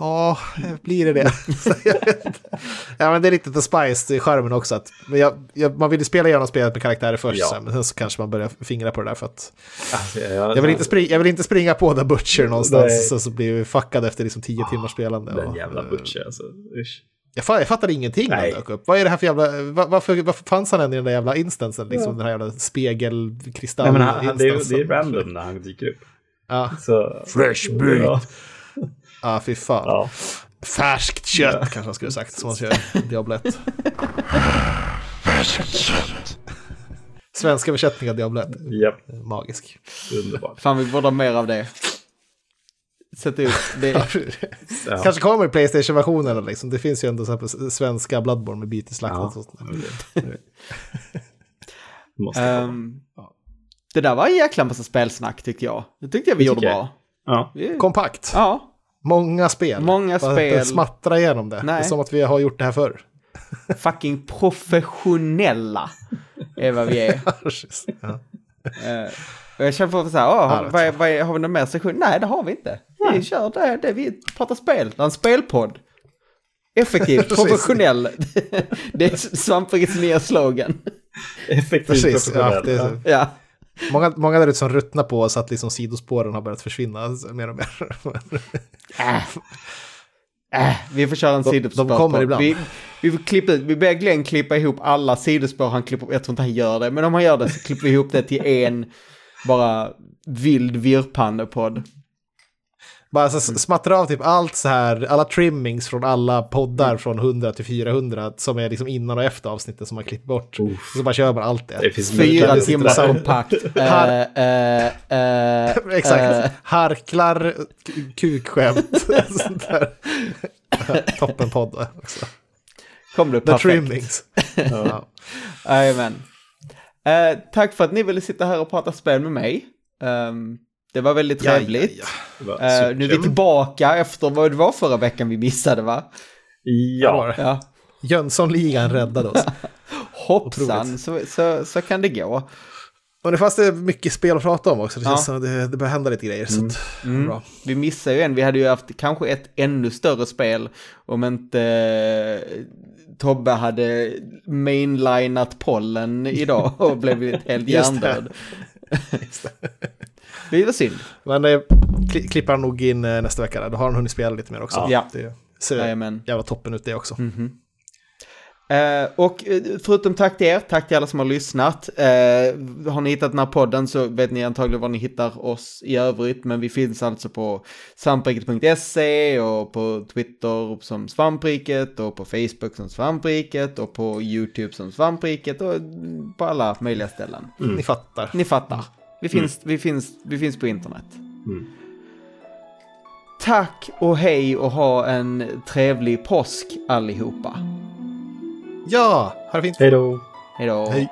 ja, blir det det? [LAUGHS] [LAUGHS] Ja, men det är lite the spice i skärmen också. Att, men jag, jag, man vill ju spela igenom spelet med karaktärer först, Ja. sen, men sen så kanske man börjar fingra på det där för att Alltså, jag, jag vill inte, spring, jag vill inte springa på The Butcher någonstans, Nej. så, så blir vi fuckad efter liksom tio timmars spelande. Den och, jävla butcher alltså. Usch. Jag, fa- jag fattar ingenting när han Nej. dök upp. Vad är det här för jävla... va- Varför, varför fanns han än i den där jävla instansen? Liksom den här jävla spegelkristall Nej, han, han, det, är, det är random när han dyker upp. Ja. Så, Fresh meat. Ja, ja, fy fan. ja. Färskt kött kanske man skulle ha sagt, som man kör i Diablo 1. Svenska översättning av Diablo 1. Japp, Magisk. underbart. Fan, vi borde ha mer av det. Sätta upp det. Ja. Kanske kommer i Playstation-versionen. Liksom. Det finns ju ändå så här på s- svenska Bloodborne med biteslaktat. Ja. och sånt. [LAUGHS] Måste komma. Ehm, det där var en jäkla massa spelsnack tyckte jag. Det tyckte jag vi Det gjorde jag. bra. Ja. Vi- Kompakt. Ja, Många spel. Många Bara spel. Smattra igenom det. Det Nej. är som att vi har gjort det här förr. [LAUGHS] fucking professionella är vad vi är. [LAUGHS] ja. Och jag känner på så här, åh, har, vad, vad, har vi någon mer session? Nej, det har vi inte. Vi kör det, det vi pratar spel, det är en spelpodd. Effektiv, [LAUGHS] [LAUGHS] professionell. det är Svamprikets nya slogan. Effektivt Precis, ja, professionell. är Ja. Ja, Många, många där ute som ruttnar på oss att liksom sidospåren har börjat försvinna mer och mer. [LAUGHS] äh, vi får köra en sidospår. de kommer ibland. Vi, vi, får klippa ut, vi ber Glenn klippa ihop alla sidospår han klipper, jag tror inte han gör det, men om han gör det så klipper vi ihop det till en bara vild virrpannepodd. Bara så smattra av typ allt så här, alla trimmings från alla poddar från 100 till 400 som är liksom innan och efter avsnittet som man klipper bort. Så bara kör man allt det. Det Fyra timmar kompakt. [LAUGHS] Har- Eh, eh, eh, [LAUGHS] Exakt. Harklar, kukskämt. [LAUGHS] sånt där. Toppenpodd också. kom du The perfekt. trimmings. Ja. Jajamän. Eh, tack för att ni ville sitta här och prata spel med mig. Ehm, det var väldigt Ja, ja, trevligt. ja. Det var Eh, nu är vi tillbaka efter vad det var förra veckan vi missade va? Ja, Ja. Jönssonligan räddade oss. [LAUGHS] Hoppsan, så, så, så kan det gå. Och det fanns det mycket spel att prata om också. Det Ja. känns som att det, det börjar hända lite grejer. Så att, Mm. bra. Vi missade ju en, vi hade ju haft kanske ett ännu större spel om inte Tobbe hade mainlinat pollen idag och blev helt hjärndöd. Det var synd. Men det kli- klipper han nog in eh, nästa vecka. Där. Då har han hunnit spela lite mer också. Ja. Det ser Jajamän. jävla toppen ut det också. Eh, och eh, förutom tack till er, tack till alla som har lyssnat. Eh, har ni hittat den här podden så vet ni antagligen var ni hittar oss i övrigt, men vi finns alltså på svampriket.se och på Twitter som svampriket och på Facebook som svampriket och på YouTube som svampriket och på alla möjliga ställen. Ni fattar. Ni fattar. Vi finns, vi finns, vi finns på internet. Tack och hej och ha en trevlig påsk allihopa. Ja, ha det fint. Hej då! Hej då. Hej.